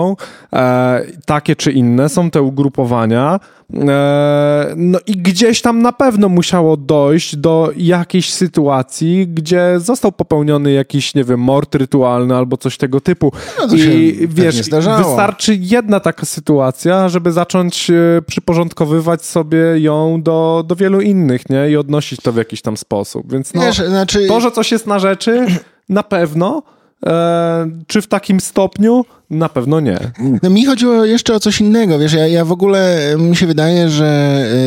Speaker 2: e, takie czy inne, są te ugrupowania. E, no i gdzieś tam na pewno musiało dojść do jakiejś sytuacji, gdzie został popełniony jakiś, nie wiem, mord rytualny albo coś tego typu.
Speaker 3: No I wiesz,
Speaker 2: wystarczy jedna taka sytuacja, żeby zacząć e, przyporządkowywać sobie ją do, do wielu innych, nie? I odnosić to w jakiś tam sposób. Więc no, wiesz, znaczy... to, że coś jest na rzeczy, na pewno, E, czy w takim stopniu? Na pewno nie.
Speaker 3: No, mi chodziło jeszcze o coś innego. Wiesz, ja, ja w ogóle mi się wydaje, że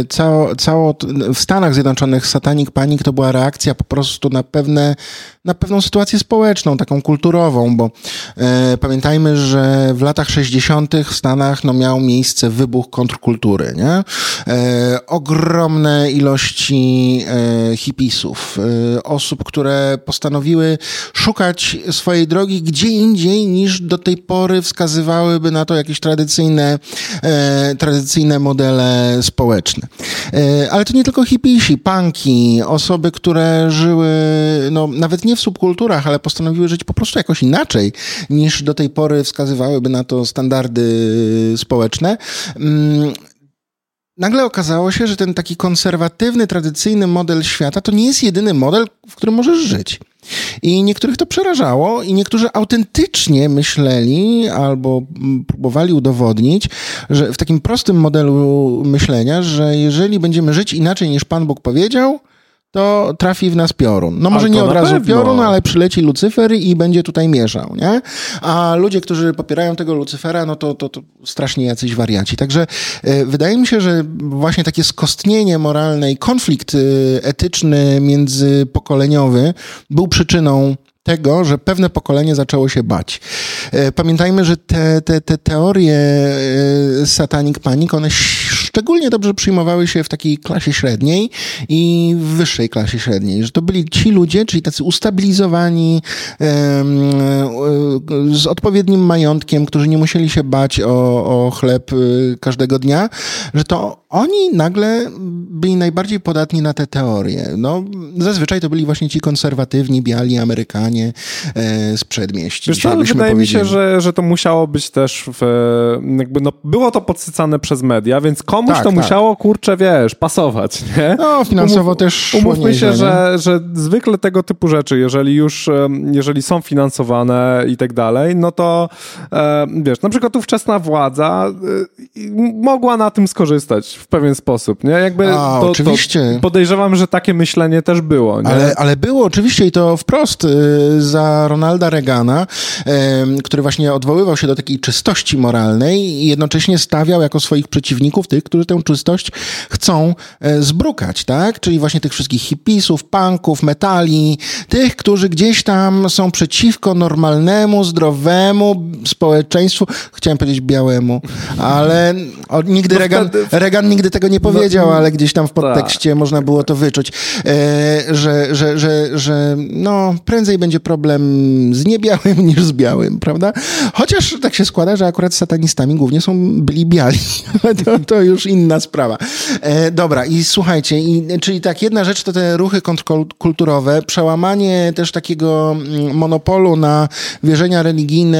Speaker 3: e, cało, cało w Stanach Zjednoczonych Satanic Panic to była reakcja po prostu na pewne, na pewną sytuację społeczną, taką kulturową, bo e, pamiętajmy, że w latach 60. w Stanach no, miał miejsce wybuch kontrkultury, nie? E, ogromne ilości e, hipisów, e, osób, które postanowiły szukać swojej drogi gdzie indziej niż do tej pory wskazywałyby na to jakieś tradycyjne, e, tradycyjne modele społeczne. E, ale to nie tylko hipisi, punki, osoby, które żyły, no, nawet nie w subkulturach, ale postanowiły żyć po prostu jakoś inaczej niż do tej pory wskazywałyby na to standardy społeczne. Mm, nagle okazało się, że ten taki konserwatywny, tradycyjny model świata to nie jest jedyny model, w którym możesz żyć. I niektórych to przerażało, i niektórzy autentycznie myśleli albo próbowali udowodnić, że w takim prostym modelu myślenia, że jeżeli będziemy żyć inaczej niż Pan Bóg powiedział, to trafi w nas piorun. No może nie od razu pewno. piorun, ale przyleci Lucyfer i będzie tutaj mieszał, nie? A ludzie, którzy popierają tego Lucyfera, no to, to, to strasznie jacyś wariaci. Także e, wydaje mi się, że właśnie takie skostnienie moralne i konflikt e, etyczny międzypokoleniowy był przyczyną tego, że pewne pokolenie zaczęło się bać. E, pamiętajmy, że te, te, te teorie e, Satanic Panic, one szczególnie dobrze przyjmowały się w takiej klasie średniej i w wyższej klasie średniej, że to byli ci ludzie, czyli tacy ustabilizowani, z odpowiednim majątkiem, którzy nie musieli się bać o, o chleb każdego dnia, że to oni nagle byli najbardziej podatni na te teorie. No, zazwyczaj to byli właśnie ci konserwatywni, biali Amerykanie e, z przedmieści.
Speaker 2: Wiesz co, wydaje mi się, że, że to musiało być też w, jakby no, było to podsycane przez media, więc komuś tak, to tak. musiało, kurczę, wiesz, pasować, nie?
Speaker 3: No, finansowo Umów, też
Speaker 2: Umówmy się, że, że zwykle tego typu rzeczy, jeżeli już, jeżeli są finansowane i tak dalej, no to e, wiesz, na przykład ówczesna władza e, mogła na tym skorzystać w pewien sposób, nie? Jakby
Speaker 3: A, to, oczywiście.
Speaker 2: To podejrzewam, że takie myślenie też było, nie?
Speaker 3: Ale, ale było oczywiście i to wprost y, za Ronalda Reagana, który właśnie odwoływał się do takiej czystości moralnej i jednocześnie stawiał jako swoich przeciwników tych, którzy tę czystość chcą y, zbrukać, tak? Czyli właśnie tych wszystkich hipisów, punków, metali, tych, którzy gdzieś tam są przeciwko normalnemu, zdrowemu społeczeństwu, chciałem powiedzieć białemu, ale nigdy no Reagan, wtedy... Reagan nigdy tego nie powiedział, no, ale gdzieś tam w podtekście tak. można było to wyczuć, e, że, że, że, że no, prędzej będzie problem z niebiałym niż z białym, prawda? Chociaż tak się składa, że akurat satanistami głównie są byli biali. to, to już inna sprawa. E, dobra, i słuchajcie, i, czyli tak, jedna rzecz to te ruchy kontrkulturowe, przełamanie też takiego mm, monopolu na wierzenia religijne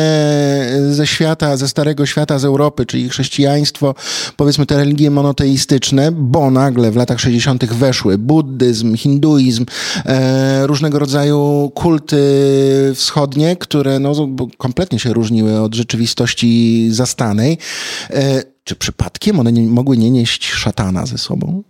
Speaker 3: ze świata, ze Starego Świata, z Europy, czyli chrześcijaństwo, powiedzmy te religie monoteistyczne, bo nagle w latach 60. weszły buddyzm, hinduizm, e, różnego rodzaju kulty wschodnie, które no, kompletnie się różniły od rzeczywistości zastanej. E, czy przypadkiem one nie, mogły nie nieść szatana ze sobą?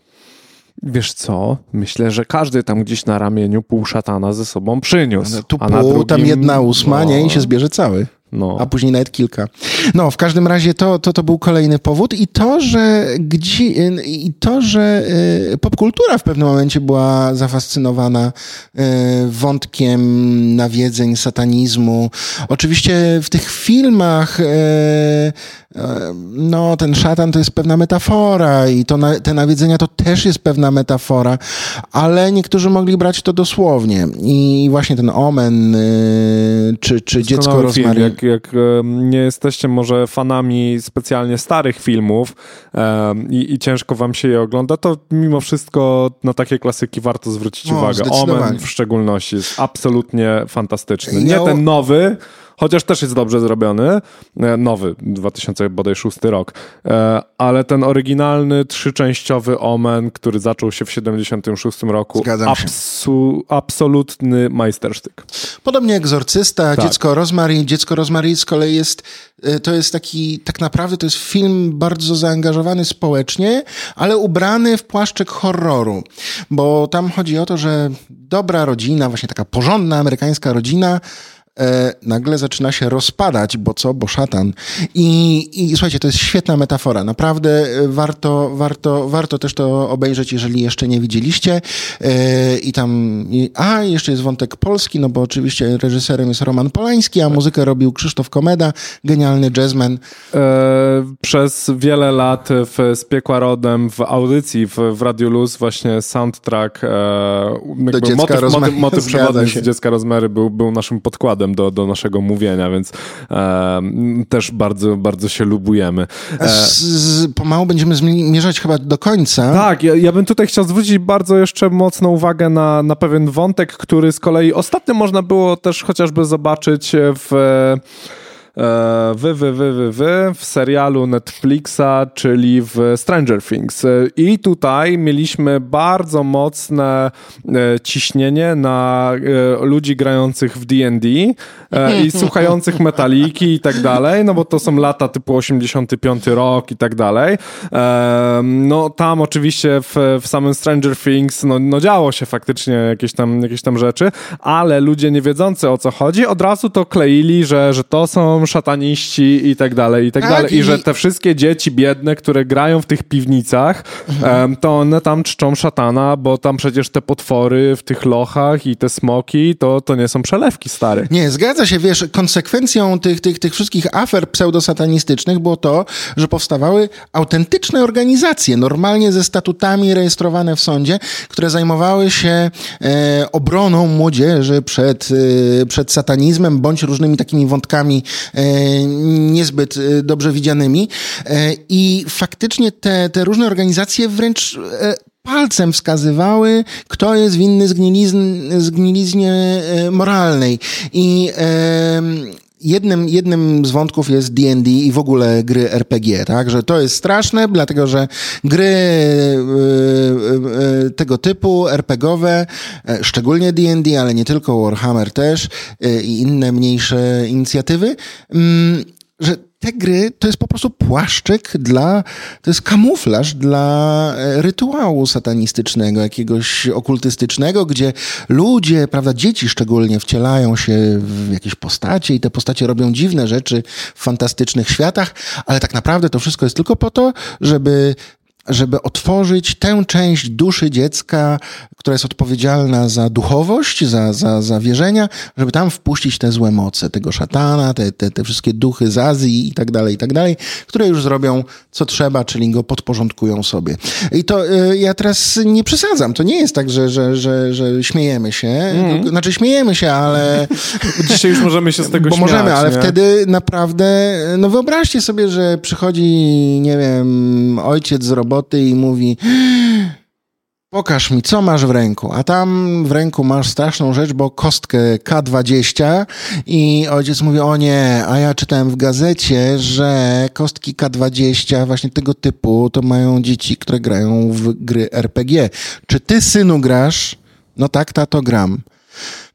Speaker 2: Wiesz co? Myślę, że każdy tam gdzieś na ramieniu pół szatana ze sobą przyniósł.
Speaker 3: Ale tu a pół, na drugim, tam jedna ósma, no... nie? I się zbierze cały. No. A później nawet kilka. No, w każdym razie to, to, to był kolejny powód i to, że gdzie, i to, że y, popkultura w pewnym momencie była zafascynowana y, wątkiem nawiedzeń, satanizmu. Oczywiście w tych filmach y, no, ten szatan to jest pewna metafora i to na, te nawiedzenia to też jest pewna metafora, ale niektórzy mogli brać to dosłownie. I właśnie ten omen, czy, czy dziecko rozmary...
Speaker 2: Jak, jak nie jesteście może fanami specjalnie starych filmów um, i, i, ciężko wam się je ogląda, to mimo wszystko na takie klasyki warto zwrócić o, uwagę. Omen w szczególności jest absolutnie fantastyczny. Nie ten nowy, chociaż też jest dobrze zrobiony, e, nowy, 2006 rok, e, ale ten oryginalny, trzyczęściowy Omen, który zaczął się w 76 roku, absu, absolutny majstersztyk.
Speaker 3: Podobnie Egzorcysta, tak. Dziecko Rosemary. Dziecko Rosemary z kolei jest, e, to jest taki, tak naprawdę to jest film bardzo zaangażowany społecznie, ale ubrany w płaszczyk horroru, bo tam chodzi o to, że dobra rodzina, właśnie taka porządna amerykańska rodzina, e, nagle zaczyna się rozpadać, bo co? Bo szatan. I, I słuchajcie, to jest świetna metafora. Naprawdę e, warto, warto, warto też to obejrzeć, jeżeli jeszcze nie widzieliście. E, I tam, i, a jeszcze jest wątek polski, no bo oczywiście reżyserem jest Roman Polański, a muzykę robił Krzysztof Komeda, genialny jazzman. E,
Speaker 2: przez wiele lat w Z Piekła Rodem w audycji w, w Radio Luz właśnie soundtrack e,
Speaker 3: motyw, motyw,
Speaker 2: motyw przewodni z Dziecka Rozmery był, był naszym podkładem do, do naszego mówienia, więc e, też bardzo, bardzo się lubujemy.
Speaker 3: E, z, z, pomału będziemy zmierzać chyba do końca.
Speaker 2: Tak, ja, ja bym tutaj chciał zwrócić bardzo jeszcze mocną uwagę na, na pewien wątek, który z kolei ostatnio można było też chociażby zobaczyć w wy, wy, wy, wy, wy w serialu Netflixa, czyli w Stranger Things. I tutaj mieliśmy bardzo mocne ciśnienie na ludzi grających w D&D i słuchających metaliki i tak dalej, no bo to są lata typu 85 rok i tak dalej. No tam oczywiście w, w samym Stranger Things no, no działo się faktycznie jakieś tam, jakieś tam rzeczy, ale ludzie nie wiedzący o co chodzi, od razu to kleili, że, że to są szataniści i tak dalej, i tak, tak dalej. I... I że te wszystkie dzieci biedne, które grają w tych piwnicach, mhm. to one tam czczą szatana, bo tam przecież te potwory w tych lochach i te smoki, to, to nie są przelewki stare.
Speaker 3: Nie, zgadza się, wiesz, konsekwencją tych, tych, tych wszystkich afer pseudosatanistycznych było to, że powstawały autentyczne organizacje, normalnie ze statutami rejestrowane w sądzie, które zajmowały się e, obroną młodzieży przed, e, przed satanizmem bądź różnymi takimi wątkami e, niezbyt e, dobrze widzianymi. E, I faktycznie te, te różne organizacje wręcz e, palcem wskazywały, kto jest winny zgniliznie moralnej. I jednym, jednym z wątków jest D&D i w ogóle gry RPG, tak? Że to jest straszne, dlatego że gry tego typu RPGowe, yy, szczególnie D&D, ale nie tylko Warhammer też i inne mniejsze inicjatywy, mm, że te gry to jest po prostu płaszczyk dla, to jest kamuflaż dla e, rytuału satanistycznego, jakiegoś okultystycznego, gdzie ludzie, prawda, dzieci szczególnie wcielają się w jakieś postacie i te postacie robią dziwne rzeczy w fantastycznych światach, ale tak naprawdę to wszystko jest tylko po to, żeby żeby otworzyć tę część duszy dziecka, która jest odpowiedzialna za duchowość, za, za, za wierzenia, żeby tam wpuścić te złe moce, tego szatana, te, te, te wszystkie duchy z Azji i tak dalej, i tak dalej, które już zrobią co trzeba, czyli go podporządkują sobie. I to y, ja teraz nie przesadzam. To nie jest tak, że, że, że, że śmiejemy się. Mm. Znaczy śmiejemy się, ale...
Speaker 2: Dzisiaj już możemy się z tego
Speaker 3: Bo
Speaker 2: śmiać,
Speaker 3: możemy, ale nie? wtedy naprawdę, no wyobraźcie sobie, że przychodzi, nie wiem, ojciec z roboty i mówi Pokaż mi, co masz w ręku. A tam w ręku masz straszną rzecz, bo kostkę K20 i ojciec mówi, o nie, a ja czytałem w gazecie, że kostki K20 właśnie tego typu to mają dzieci, które grają w gry RPG. Czy ty, synu, grasz? No tak, tato, gram.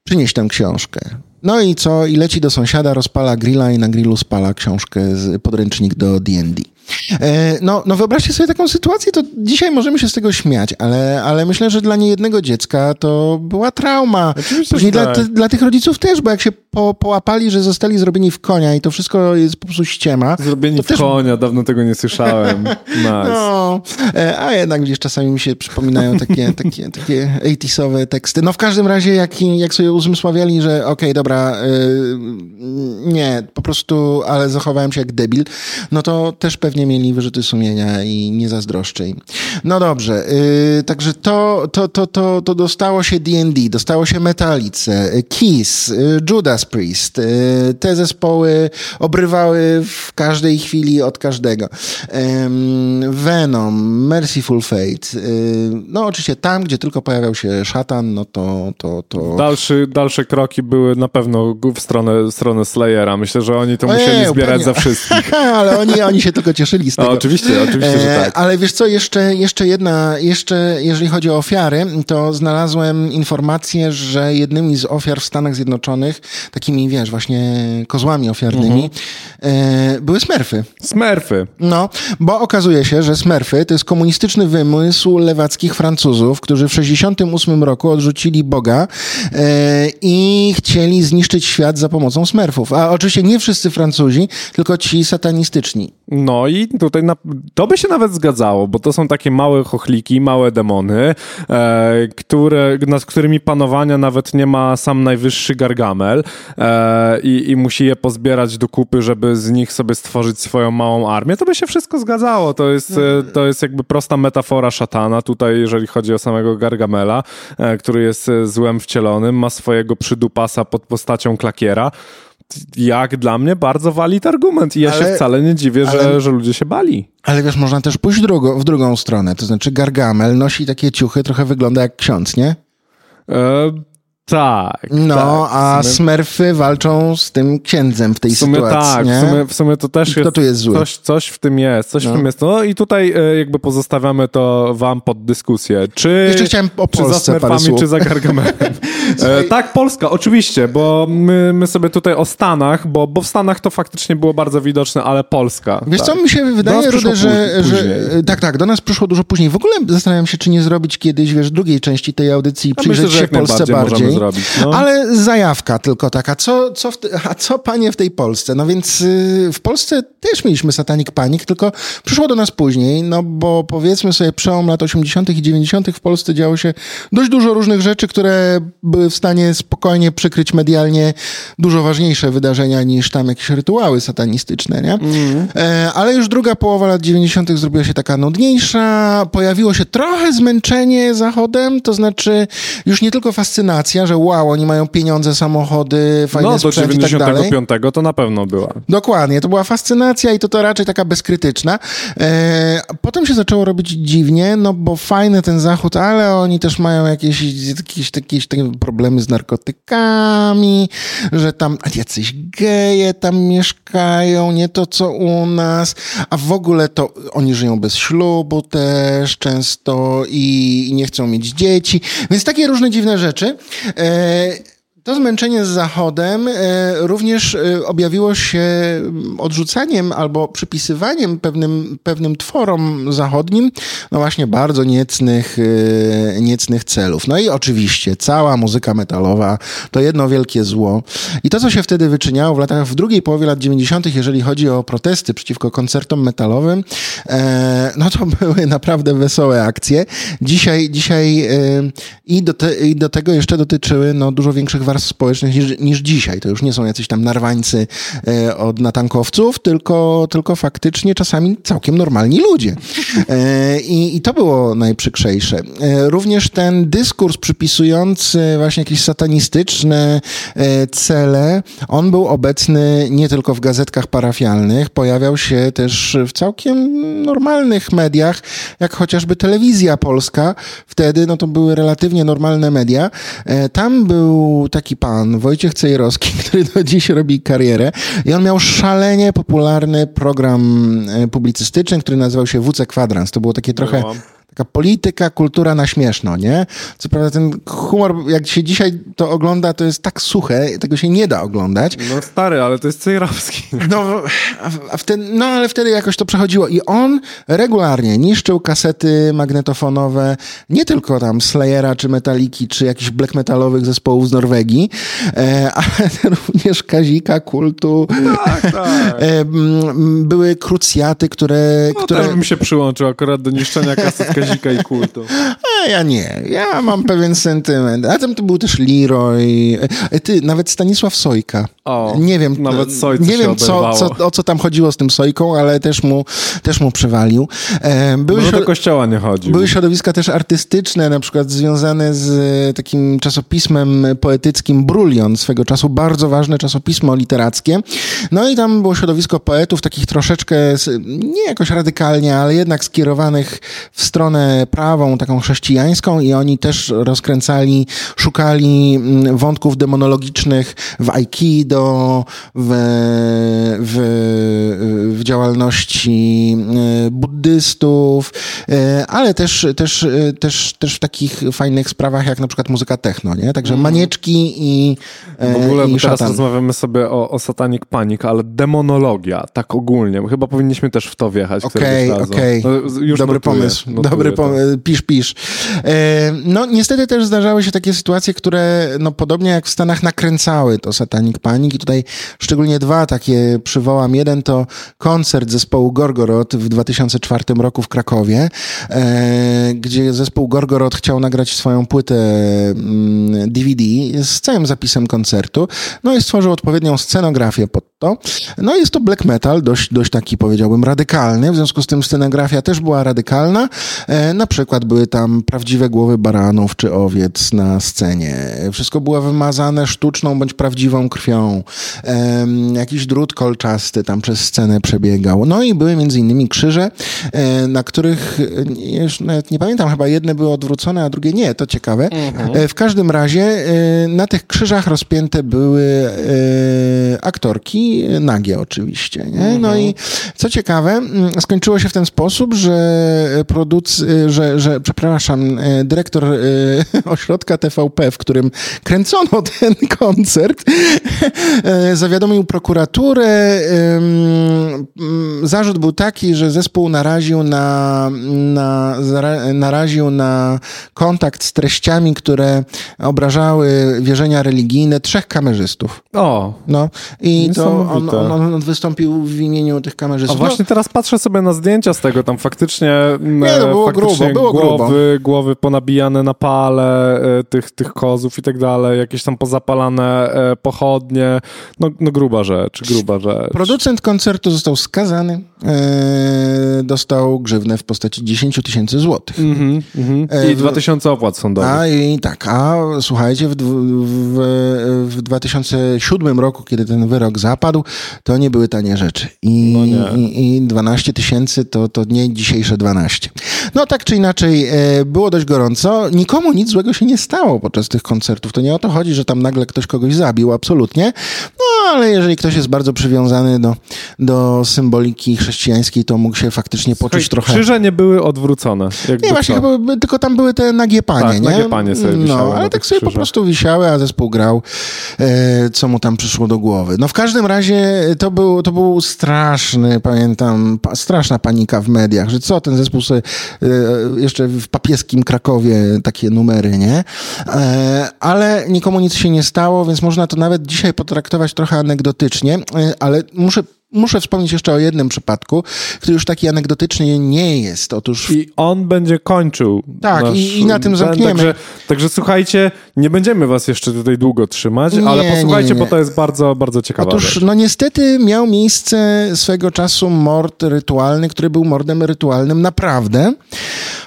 Speaker 3: Przynieś tę książkę. No i co? I leci do sąsiada, rozpala grilla i na grillu spala książkę, z podręcznik do D&D. E, no, no wyobraźcie sobie taką sytuację, to dzisiaj możemy się z tego śmiać, ale, ale myślę, że dla niejednego dziecka to była trauma. Oczywiście, Później tak. dla, dla tych rodziców też, bo jak się po, połapali, że zostali zrobieni w konia i to wszystko jest po prostu ściema.
Speaker 2: Zrobieni
Speaker 3: w
Speaker 2: też... konia, dawno tego nie słyszałem. Nice.
Speaker 3: No, a jednak gdzieś czasami mi się przypominają takie, takie, takie 80 teksty. No w każdym razie, jak, jak sobie uzmysławiali, że okej, okay, dobra, yy, nie, po prostu, ale zachowałem się jak debil, no to też pewnie pewnie mieli wyrzuty sumienia i nie zazdroszczę No dobrze, yy, także to, to, to, to, to dostało się D&D, dostało się Metalice, Kiss, yy, Judas Priest. Yy, te zespoły obrywały w każdej chwili od każdego. Venom, Merciful Fate. Y, no oczywiście tam, gdzie tylko pojawiał się szatan, no to... to, to...
Speaker 2: Dalszy, dalsze kroki były na pewno w stronę, w stronę Slayera. Myślę, że oni to musieli Ojej, zbierać pewnie. za wszystkich.
Speaker 3: Ale oni, oni się tylko cieszyli z tego. No,
Speaker 2: oczywiście, oczywiście, że e, tak.
Speaker 3: Ale wiesz co, jeszcze, jeszcze jedna, jeszcze jeżeli chodzi o ofiary, to znalazłem informację, że jednymi z ofiar w Stanach Zjednoczonych, takimi wiesz, właśnie kozłami ofiarnymi, mhm. były smerfy.
Speaker 2: Smerfy.
Speaker 3: No, bo okazuje się, że smerfy to jest komunistyczny wymysł lewackich Francuzów, którzy w 68 roku odrzucili Boga e, i chcieli zniszczyć świat za pomocą smerfów. A oczywiście nie wszyscy Francuzi, tylko ci satanistyczni.
Speaker 2: No i tutaj na, to by się nawet zgadzało, bo to są takie małe chochliki, małe demony, e, które, nad którymi panowania nawet nie ma sam najwyższy Gargamel e, i, i musi je pozbierać do kupy, żeby z nich sobie stworzyć swoją małą armię. To by się wszystko zgadzało. To jest, e, to jest jakby prosta metafora szatana tutaj, jeżeli chodzi o samego Gargamela, e, który jest e, złem wcielonym, ma swojego przydupasa pod postacią klakiera jak dla mnie bardzo walid argument i ja ale, się wcale nie dziwię, ale, że, że ludzie się bali.
Speaker 3: Ale wiesz, można też pójść drugo, w drugą stronę, to znaczy Gargamel nosi takie ciuchy, trochę wygląda jak ksiądz, nie?
Speaker 2: E, Tak.
Speaker 3: No,
Speaker 2: tak,
Speaker 3: a sumie... Smurfy walczą z tym księdzem w tej
Speaker 2: w sumie
Speaker 3: sytuacji.
Speaker 2: Tak,
Speaker 3: nie?
Speaker 2: W, sumie, w sumie to też
Speaker 3: Kto
Speaker 2: jest,
Speaker 3: tu jest zły?
Speaker 2: Coś, coś w tym jest, coś no. w tym jest. No i tutaj e, jakby pozostawiamy to wam pod dyskusję. Czy,
Speaker 3: Jeszcze chciałem o
Speaker 2: czy za Smurfami, czy za Gargamelem. e, tak, Polska, oczywiście, bo my, my sobie tutaj o Stanach, bo, bo w Stanach to faktycznie było bardzo widoczne, ale Polska.
Speaker 3: Wiesz
Speaker 2: tak.
Speaker 3: co, mi się wydaje, Rudy, że, że... Tak, tak, do nas przyszło dużo później. W ogóle zastanawiam się, czy nie zrobić kiedyś, wiesz, drugiej części tej audycji, przyjrzeć myślę, się Polsce bardziej.
Speaker 2: Zrobić, no.
Speaker 3: Ale zajawka tylko taka, co, co te, a co panie w tej Polsce? No więc y, w Polsce też mieliśmy Satanic Panic, tylko przyszło do nas później, no bo powiedzmy sobie przełom lat 80. i 90. w Polsce działo się dość dużo różnych rzeczy, które były w stanie spokojnie przykryć medialnie dużo ważniejsze wydarzenia niż tam jakieś rytuały satanistyczne, nie? Mm. E, ale już druga połowa lat 90. zrobiła się taka nudniejsza, pojawiło się trochę zmęczenie Zachodem, to znaczy już nie tylko fascynacja, że wow, oni mają pieniądze, samochody, fajne
Speaker 2: No, do
Speaker 3: sprzęt 95
Speaker 2: tak to na pewno była.
Speaker 3: Dokładnie, to była fascynacja i to to raczej taka bezkrytyczna. E, potem się zaczęło robić dziwnie, no bo fajny ten Zachód, ale oni też mają jakieś, jakieś, jakieś takie problemy z narkotykami, że tam jacyś geje tam mieszkają, nie to co u nas, a w ogóle to oni żyją bez ślubu też często i, i nie chcą mieć dzieci, więc takie różne dziwne rzeczy. E, to zmęczenie z Zachodem e, również e, objawiło się odrzucaniem albo przypisywaniem pewnym, pewnym tworom zachodnim, no właśnie bardzo niecnych, e, niecnych celów. No i oczywiście cała muzyka metalowa to jedno wielkie zło. I to, co się wtedy wyczyniało w latach, w drugiej połowie lat 90., jeżeli chodzi o protesty przeciwko koncertom metalowym, no to były naprawdę wesołe akcje. Dzisiaj, dzisiaj i do, te, i do tego jeszcze dotyczyły no, dużo większych warstw społecznych niż, niż dzisiaj. To już nie są jacyś tam narwańcy e, od natankowców, tylko, tylko faktycznie czasami całkiem normalni ludzie. E, i, I to było najprzykrzejsze. E, również ten dyskurs przypisujący właśnie jakieś satanistyczne e, cele, on był obecny nie tylko w gazetkach parafialnych, pojawiał się też w całkiem normalnych mediach, jak chociażby telewizja polska. Wtedy no to były relatywnie normalne media. E, tam był taki taki pan, Wojciech Cejrowski, który do dziś robi karierę i on miał szalenie popularny program e, publicystyczny, który nazywał się WC Kwadrans. To było takie trochę taka polityka, kultura na śmieszno, nie? Co prawda ten humor, jak się dzisiaj to ogląda, to jest tak suche, tego się nie da oglądać.
Speaker 2: No stary, ale to jest Cejrowski.
Speaker 3: No, a, a wtedy, no ale wtedy jakoś to przechodziło i on regularnie niszczył kasety magnetofonowe, nie tylko tam Slayera, czy Metaliki, czy jakichś black metalowych zespołów z Norwegii, e, ale również Kazika, Kultu. Tak, tak. E, były krucjaty, które...
Speaker 2: No,
Speaker 3: które...
Speaker 2: też bym się przyłączył akurat do niszczenia kaset Kazika i kultu.
Speaker 3: A ja nie. Ja mam pewien sentyment. A tam to był też Leroy. E, ty, nawet Stanisław Sojka.
Speaker 2: O,
Speaker 3: nie wiem,
Speaker 2: nawet Sojce
Speaker 3: nie wiem co, co, o co tam chodziło z tym Sojką, ale też mu, też mu przywalił.
Speaker 2: E, były Może do kościoła nie chodził.
Speaker 3: Były środowiska też artystyczne, na przykład związane z takim czasopismem poetyckim Brulion, swego czasu bardzo ważne czasopismo literackie. No i tam było środowisko poetów, takich troszeczkę, nie jakoś radykalnie, ale jednak skierowanych w stronę prawą, taką chrześcijańską i oni też rozkręcali, szukali mm, wątków demonologicznych w Aikido, w, w, w działalności e, buddystów, e, ale też, też, e, też, też w takich fajnych sprawach jak na przykład muzyka techno, nie? Także mhm. manieczki i
Speaker 2: W ogóle
Speaker 3: i
Speaker 2: teraz rozmawiamy sobie o, o Satanic Panic, ale demonologia, tak ogólnie. Chyba powinniśmy też w to wjechać.
Speaker 3: Okej, okej. Okay, okay. no, Dobry pomysł. Notuję, Dobry pomysł. Pisz, pisz. E, no niestety też zdarzały się takie sytuacje, które no podobnie jak w Stanach nakręcały to Satanic Panic i tutaj szczególnie dwa takie przywołam. Jeden to koncert zespołu Gorgorod w 2004 roku w Krakowie, e, gdzie zespół Gorgorod chciał nagrać swoją płytę DVD mm, z całym zapisem koncertu. No i stworzył odpowiednią scenografię pod to. No jest to black metal, dość, dość taki powiedziałbym radykalny, w związku z tym scenografia też była radykalna. E, na przykład były tam prawdziwe głowy baranów czy owiec na scenie. Wszystko było wymazane sztuczną bądź prawdziwą krwią. E, jakiś drut kolczasty tam przez scenę przebiegał. No i były między innymi krzyże, na których, już nawet nie pamiętam, chyba jedne były odwrócone, a drugie nie, to ciekawe. Mhm. W każdym razie na tych krzyżach rozpięte były aktorki, nagie oczywiście. Nie? No mhm. i co ciekawe, skończyło się w ten sposób, że produc, że, że przepraszam, dyrektor ośrodka TVP, w którym kręcono ten koncert, zawiadomił prokuraturę. Zarzut był taki, że zespół naraził na, na, naraził na kontakt z treściami, które obrażały wierzenia religijne trzech kamerzystów.
Speaker 2: O!
Speaker 3: No i to on, on, on, wystąpił w imieniu tych kamerzystów.
Speaker 2: A właśnie teraz patrzę sobie na zdjęcia z tego, tam faktycznie,
Speaker 3: Nie, no było grubo, było
Speaker 2: głowy,
Speaker 3: grubo.
Speaker 2: głowy ponabijane na pale e, tych, tych kozów i tak dalej, jakieś tam pozapalane e, pochodnie, no, no gruba rzecz, gruba rzecz.
Speaker 3: Producent koncertu został skazany, e, dostał grzywnę w postaci 10 tysięcy złotych. Mm
Speaker 2: -hmm, mm. I 2000 opłat sądowych.
Speaker 3: A i tak, a słuchajcie, w, w, w 2007 roku, kiedy ten wyrok zapadł, to nie były tanie rzeczy. I, no i, i 12 tysięcy to, to nie dzisiejsze 12. No tak czy inaczej, e, było dość gorąco. Nikomu nic złego się nie stało podczas tych koncertów. To nie o to chodzi, że tam nagle ktoś kogoś zabił, absolutnie. No ale jeżeli ktoś jest bardzo przywiązany do, do symboliki chrześcijańskiej, to mógł się faktycznie poczuć Słuchaj, trochę...
Speaker 2: Krzyże nie były odwrócone.
Speaker 3: Nie, właśnie, chyba, tylko tam były te nagie panie,
Speaker 2: tak,
Speaker 3: nie?
Speaker 2: nagie panie sobie wisiały
Speaker 3: No, ale tak sobie po prostu wisiały, a zespół grał, e, co mu tam przyszło do głowy. No w każdym razie to był, to był straszny, pamiętam, pa, straszna panika w mediach, że co, ten zespół sobie e, jeszcze w papieskim Krakowie takie numery, nie? E, ale nikomu nic się nie stało, więc można to nawet dzisiaj potraktować trochę anegdotycznie, e, ale muszę Muszę wspomnieć jeszcze o jednym przypadku, który już taki anegdotyczny nie jest. Otóż...
Speaker 2: I on będzie kończył.
Speaker 3: Tak, nasz... i, i, na tym zamkniemy.
Speaker 2: Także, także, słuchajcie, nie będziemy was jeszcze tutaj długo trzymać, nie, ale posłuchajcie, nie, nie, bo to jest bardzo, bardzo ciekawe.
Speaker 3: Otóż,
Speaker 2: rzecz.
Speaker 3: no niestety miał miejsce swego czasu mord rytualny, który był mordem rytualnym naprawdę.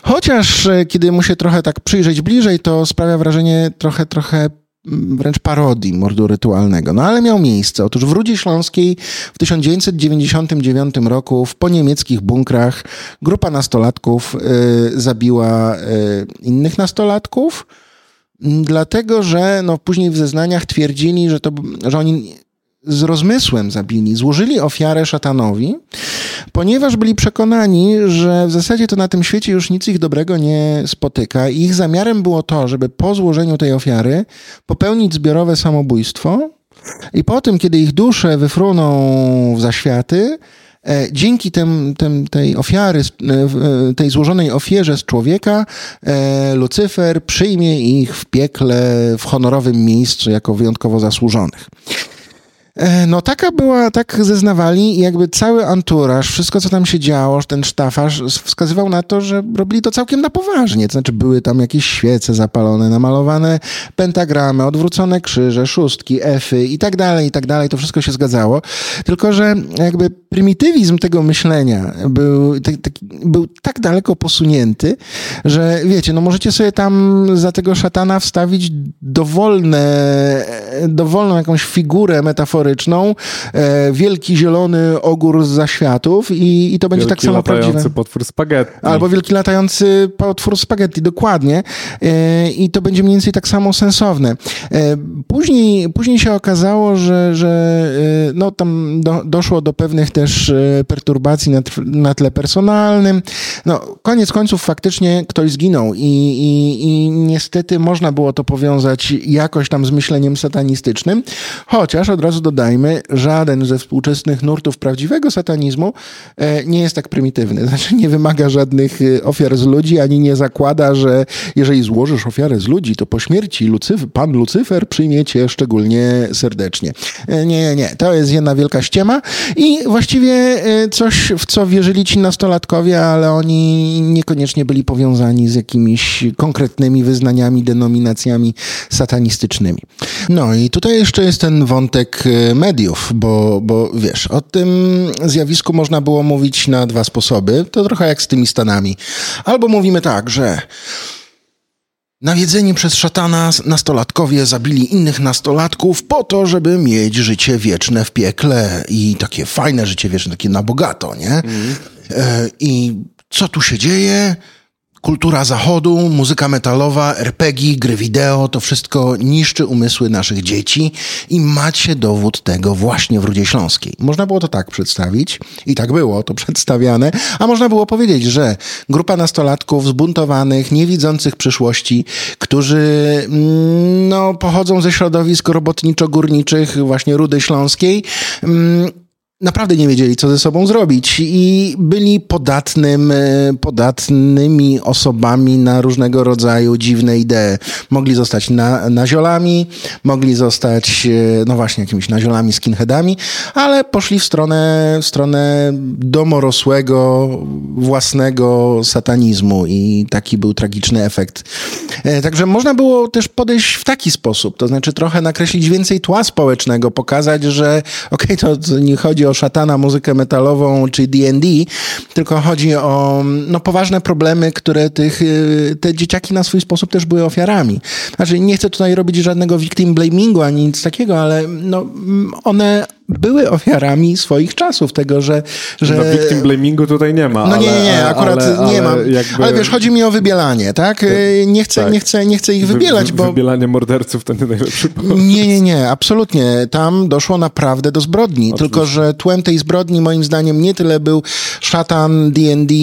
Speaker 3: Chociaż e, kiedy mu się trochę tak przyjrzeć bliżej, to sprawia wrażenie trochę, trochę wręcz parodii mordu rytualnego. No ale miał miejsce. Otóż w Rudzie Śląskiej w 1999 roku w poniemieckich bunkrach grupa nastolatków y, zabiła y, innych nastolatków, dlatego że no, później w zeznaniach twierdzili, że, to, że oni z rozmysłem zabili, złożyli ofiarę szatanowi, ponieważ byli przekonani, że w zasadzie to na tym świecie już nic ich dobrego nie spotyka. I ich zamiarem było to, żeby po złożeniu tej ofiary popełnić zbiorowe samobójstwo i po tym, kiedy ich dusze wyfruną w zaświaty, e, dzięki tem, tej ofiary, e, e, tej złożonej ofierze z człowieka, Lucyfer przyjmie ich w piekle w honorowym miejscu jako wyjątkowo zasłużonych. E, no taka była, tak zeznawali i jakby cały anturaż, wszystko co tam się działo, ten sztafaż wskazywał na to, że robili to całkiem na poważnie. To znaczy były tam jakieś świece zapalone, namalowane pentagramy, odwrócone krzyże, szóstki, efy i tak dalej, i tak dalej. To wszystko się zgadzało. Tylko, że jakby prymitywizm tego myślenia był, tak, tak, był tak daleko posunięty, że wiecie, no możecie sobie tam za tego szatana wstawić dowolne, dowolną jakąś figurę metaforyczną, historyczną, e, wielki zielony ogór z zaświatów i, i to będzie
Speaker 2: wielki
Speaker 3: tak samo prawdziwe.
Speaker 2: latający potwór spaghetti.
Speaker 3: Albo wielki latający potwór spaghetti, dokładnie. E, I to będzie mniej więcej tak samo sensowne. E, później, później się okazało, że, że no, tam do, doszło do pewnych też perturbacji na, na tle personalnym. No, koniec końców faktycznie ktoś zginął i, i, i niestety można było to powiązać jakoś tam z myśleniem satanistycznym, chociaż od razu do dodajmy, żaden ze współczesnych nurtów prawdziwego satanizmu e, nie jest tak prymitywny. Znaczy nie wymaga żadnych e, ofiar z ludzi, ani nie zakłada, że jeżeli złożysz ofiarę z ludzi, to po śmierci Lucyf pan Lucyfer przyjmie cię szczególnie serdecznie. E, nie, nie, nie. To jest jedna wielka ściema i właściwie coś, w co wierzyli ci nastolatkowie, ale oni niekoniecznie byli powiązani z jakimiś konkretnymi wyznaniami, denominacjami satanistycznymi. No i tutaj jeszcze jest ten wątek mediów, bo, bo wiesz, o tym zjawisku można było mówić na dwa sposoby. To trochę jak z tymi Stanami. Albo mówimy tak, że Nawiedzeni przez szatana nastolatkowie zabili innych nastolatków po to, żeby mieć życie wieczne w piekle i takie fajne życie wieczne, takie na bogato, nie? Mm. I co tu się dzieje? Kultura zachodu, muzyka metalowa, RPG, gry wideo, to wszystko niszczy umysły naszych dzieci i macie dowód tego właśnie w Rudzie Śląskiej. Można było to tak przedstawić i tak było to przedstawiane, a można było powiedzieć, że grupa nastolatków zbuntowanych, niewidzących przyszłości, którzy mm, no, pochodzą ze środowisk robotniczo-górniczych właśnie Rudy Śląskiej, mm, naprawdę nie wiedzieli, co ze sobą zrobić i byli podatnym, e, podatnymi osobami na różnego rodzaju dziwne idee. Mogli zostać na, naziolami, mogli zostać, e, no właśnie, jakimiś naziolami, skinheadami, ale poszli w stronę, w stronę domorosłego, własnego satanizmu i taki był tragiczny efekt. E, także można było też podejść w taki sposób, to znaczy trochę nakreślić więcej tła społecznego, pokazać, że okej, okay, to nie chodzi o szatana, muzykę metalową czy D&D, tylko chodzi o no, poważne problemy, które tych, y, te dzieciaki na swój sposób też były ofiarami. Znaczy, nie chcę tutaj robić żadnego victim blamingu ani nic takiego, ale no, one były ofiarami swoich czasów, tego, że... że...
Speaker 2: No victim blamingu tutaj nie ma.
Speaker 3: No nie, nie, nie, akurat ale, nie ale ma. Jakby... Ale wiesz, chodzi mi o wybielanie, tak? Nie chcę, tak. nie chcę, nie chcę ich wybielać,
Speaker 2: Wy,
Speaker 3: bo...
Speaker 2: Wybielanie morderców to nie najlepszy
Speaker 3: pomysł. Nie, nie, nie, absolutnie. Tam doszło naprawdę do zbrodni, Oczywiście. tylko że tłem tej zbrodni moim zdaniem nie tyle był szatan, D&D,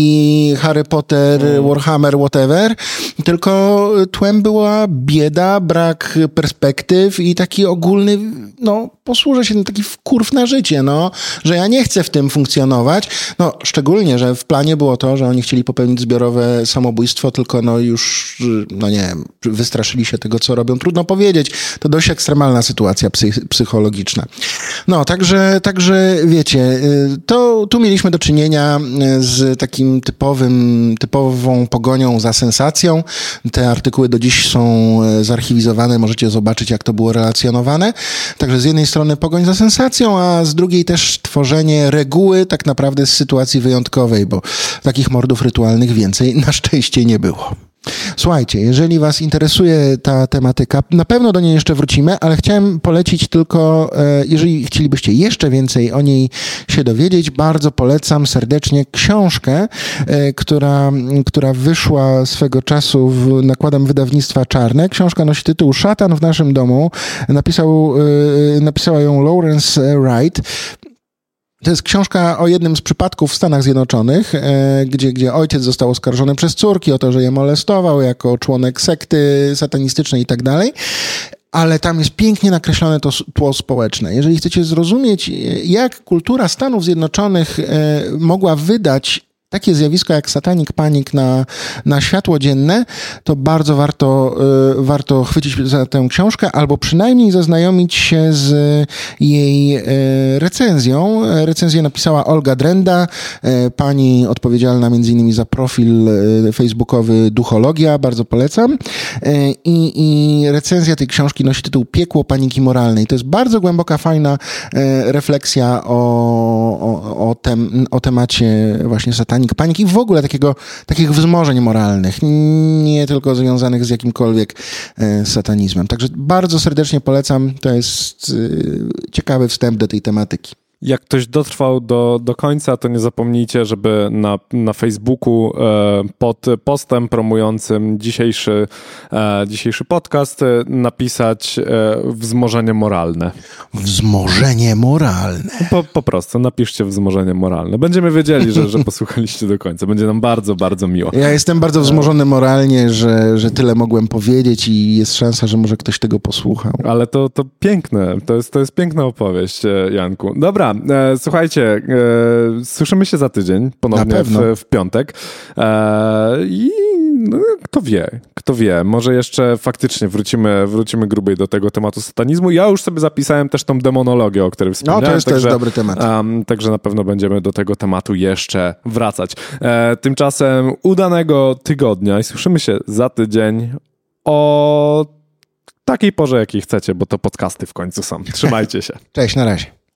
Speaker 3: Harry Potter, hmm. Warhammer, whatever, tylko tłem była bieda, brak perspektyw i taki ogólny, no, posłużę się taki kurw na życie, no, że ja nie chcę w tym funkcjonować. No, szczególnie, że w planie było to, że oni chcieli popełnić zbiorowe samobójstwo, tylko no już, no nie wiem, wystraszyli się tego, co robią. Trudno powiedzieć. To dość ekstremalna sytuacja psychologiczna. No, także, także wiecie, y, to tu mieliśmy do czynienia y, z takim typowym, typową pogonią za sensacją. Te artykuły do dziś są y, zarchiwizowane, możecie zobaczyć, jak to było relacjonowane. Także z jednej strony pogoń za sensacją, a z drugiej też tworzenie reguły tak naprawdę z sytuacji wyjątkowej, bo takich mordów rytualnych więcej na szczęście nie było. Słuchajcie, jeżeli Was interesuje ta tematyka, na pewno do niej jeszcze wrócimy, ale chciałem polecić tylko, e, jeżeli chcielibyście jeszcze więcej o niej się dowiedzieć, bardzo polecam serdecznie książkę, e, która, która wyszła swego czasu w nakładem wydawnictwa Czarne. Książka nosi tytuł Szatan w naszym domu. Napisał, e, napisała ją Lawrence Wright. To jest książka o jednym z przypadków w Stanach Zjednoczonych, e, gdzie, gdzie ojciec został oskarżony przez córki o to, że je molestował jako członek sekty satanistycznej i tak dalej ale tam jest pięknie nakreślone to tło społeczne. Jeżeli chcecie zrozumieć, e, jak kultura Stanów Zjednoczonych e, mogła wydać takie zjawisko jak Satanic Panic na, na światło dzienne, to bardzo warto, y, warto chwycić za tę książkę albo przynajmniej zaznajomić się z jej y, recenzją. Recenzję napisała Olga Drenda, y, pani odpowiedzialna innymi za profil facebookowy Duchologia, bardzo polecam. I, I recenzja tej książki nosi tytuł Piekło paniki moralnej. To jest bardzo głęboka, fajna refleksja o, o, o, tem, o temacie właśnie satanizmu panik, paniki w ogóle takiego, takich wzmożeń moralnych, nie tylko związanych z jakimkolwiek e, satanizmem. Także bardzo serdecznie polecam. To jest e, ciekawy wstęp do tej tematyki.
Speaker 2: Jak ktoś dotrwał do, do końca, to nie zapomnijcie, żeby na, na Facebooku e, pod postem promującym dzisiejszy, e, dzisiejszy podcast e, napisać wzmożenie moralne.
Speaker 3: Wzmożenie moralne.
Speaker 2: Po, po prostu napiszcie wzmożenie moralne. Będziemy wiedzieli, że, że posłuchaliście do końca. Będzie nam bardzo, bardzo miło.
Speaker 3: Ja jestem bardzo wzmożony moralnie, że, że tyle mogłem powiedzieć i jest szansa, że może ktoś tego posłuchał.
Speaker 2: Ale to, to piękne. To jest, to jest piękna opowieść, Janku. Dobra, e, słuchajcie, e, słyszymy się za tydzień, ponownie w, w, piątek. E, I no, kto wie, kto wie, może jeszcze faktycznie wrócimy, wrócimy grubej do tego tematu satanizmu. Ja już sobie zapisałem też tą demonologię, o której wspomniałem.
Speaker 3: No, to jest także, też dobry temat. Um,
Speaker 2: także na pewno będziemy do tego tematu jeszcze wracać. E, tymczasem udanego tygodnia i słyszymy się za tydzień o takiej porze, jakiej chcecie, bo to podcasty w końcu są. Trzymajcie się.
Speaker 3: Cześć, na razie.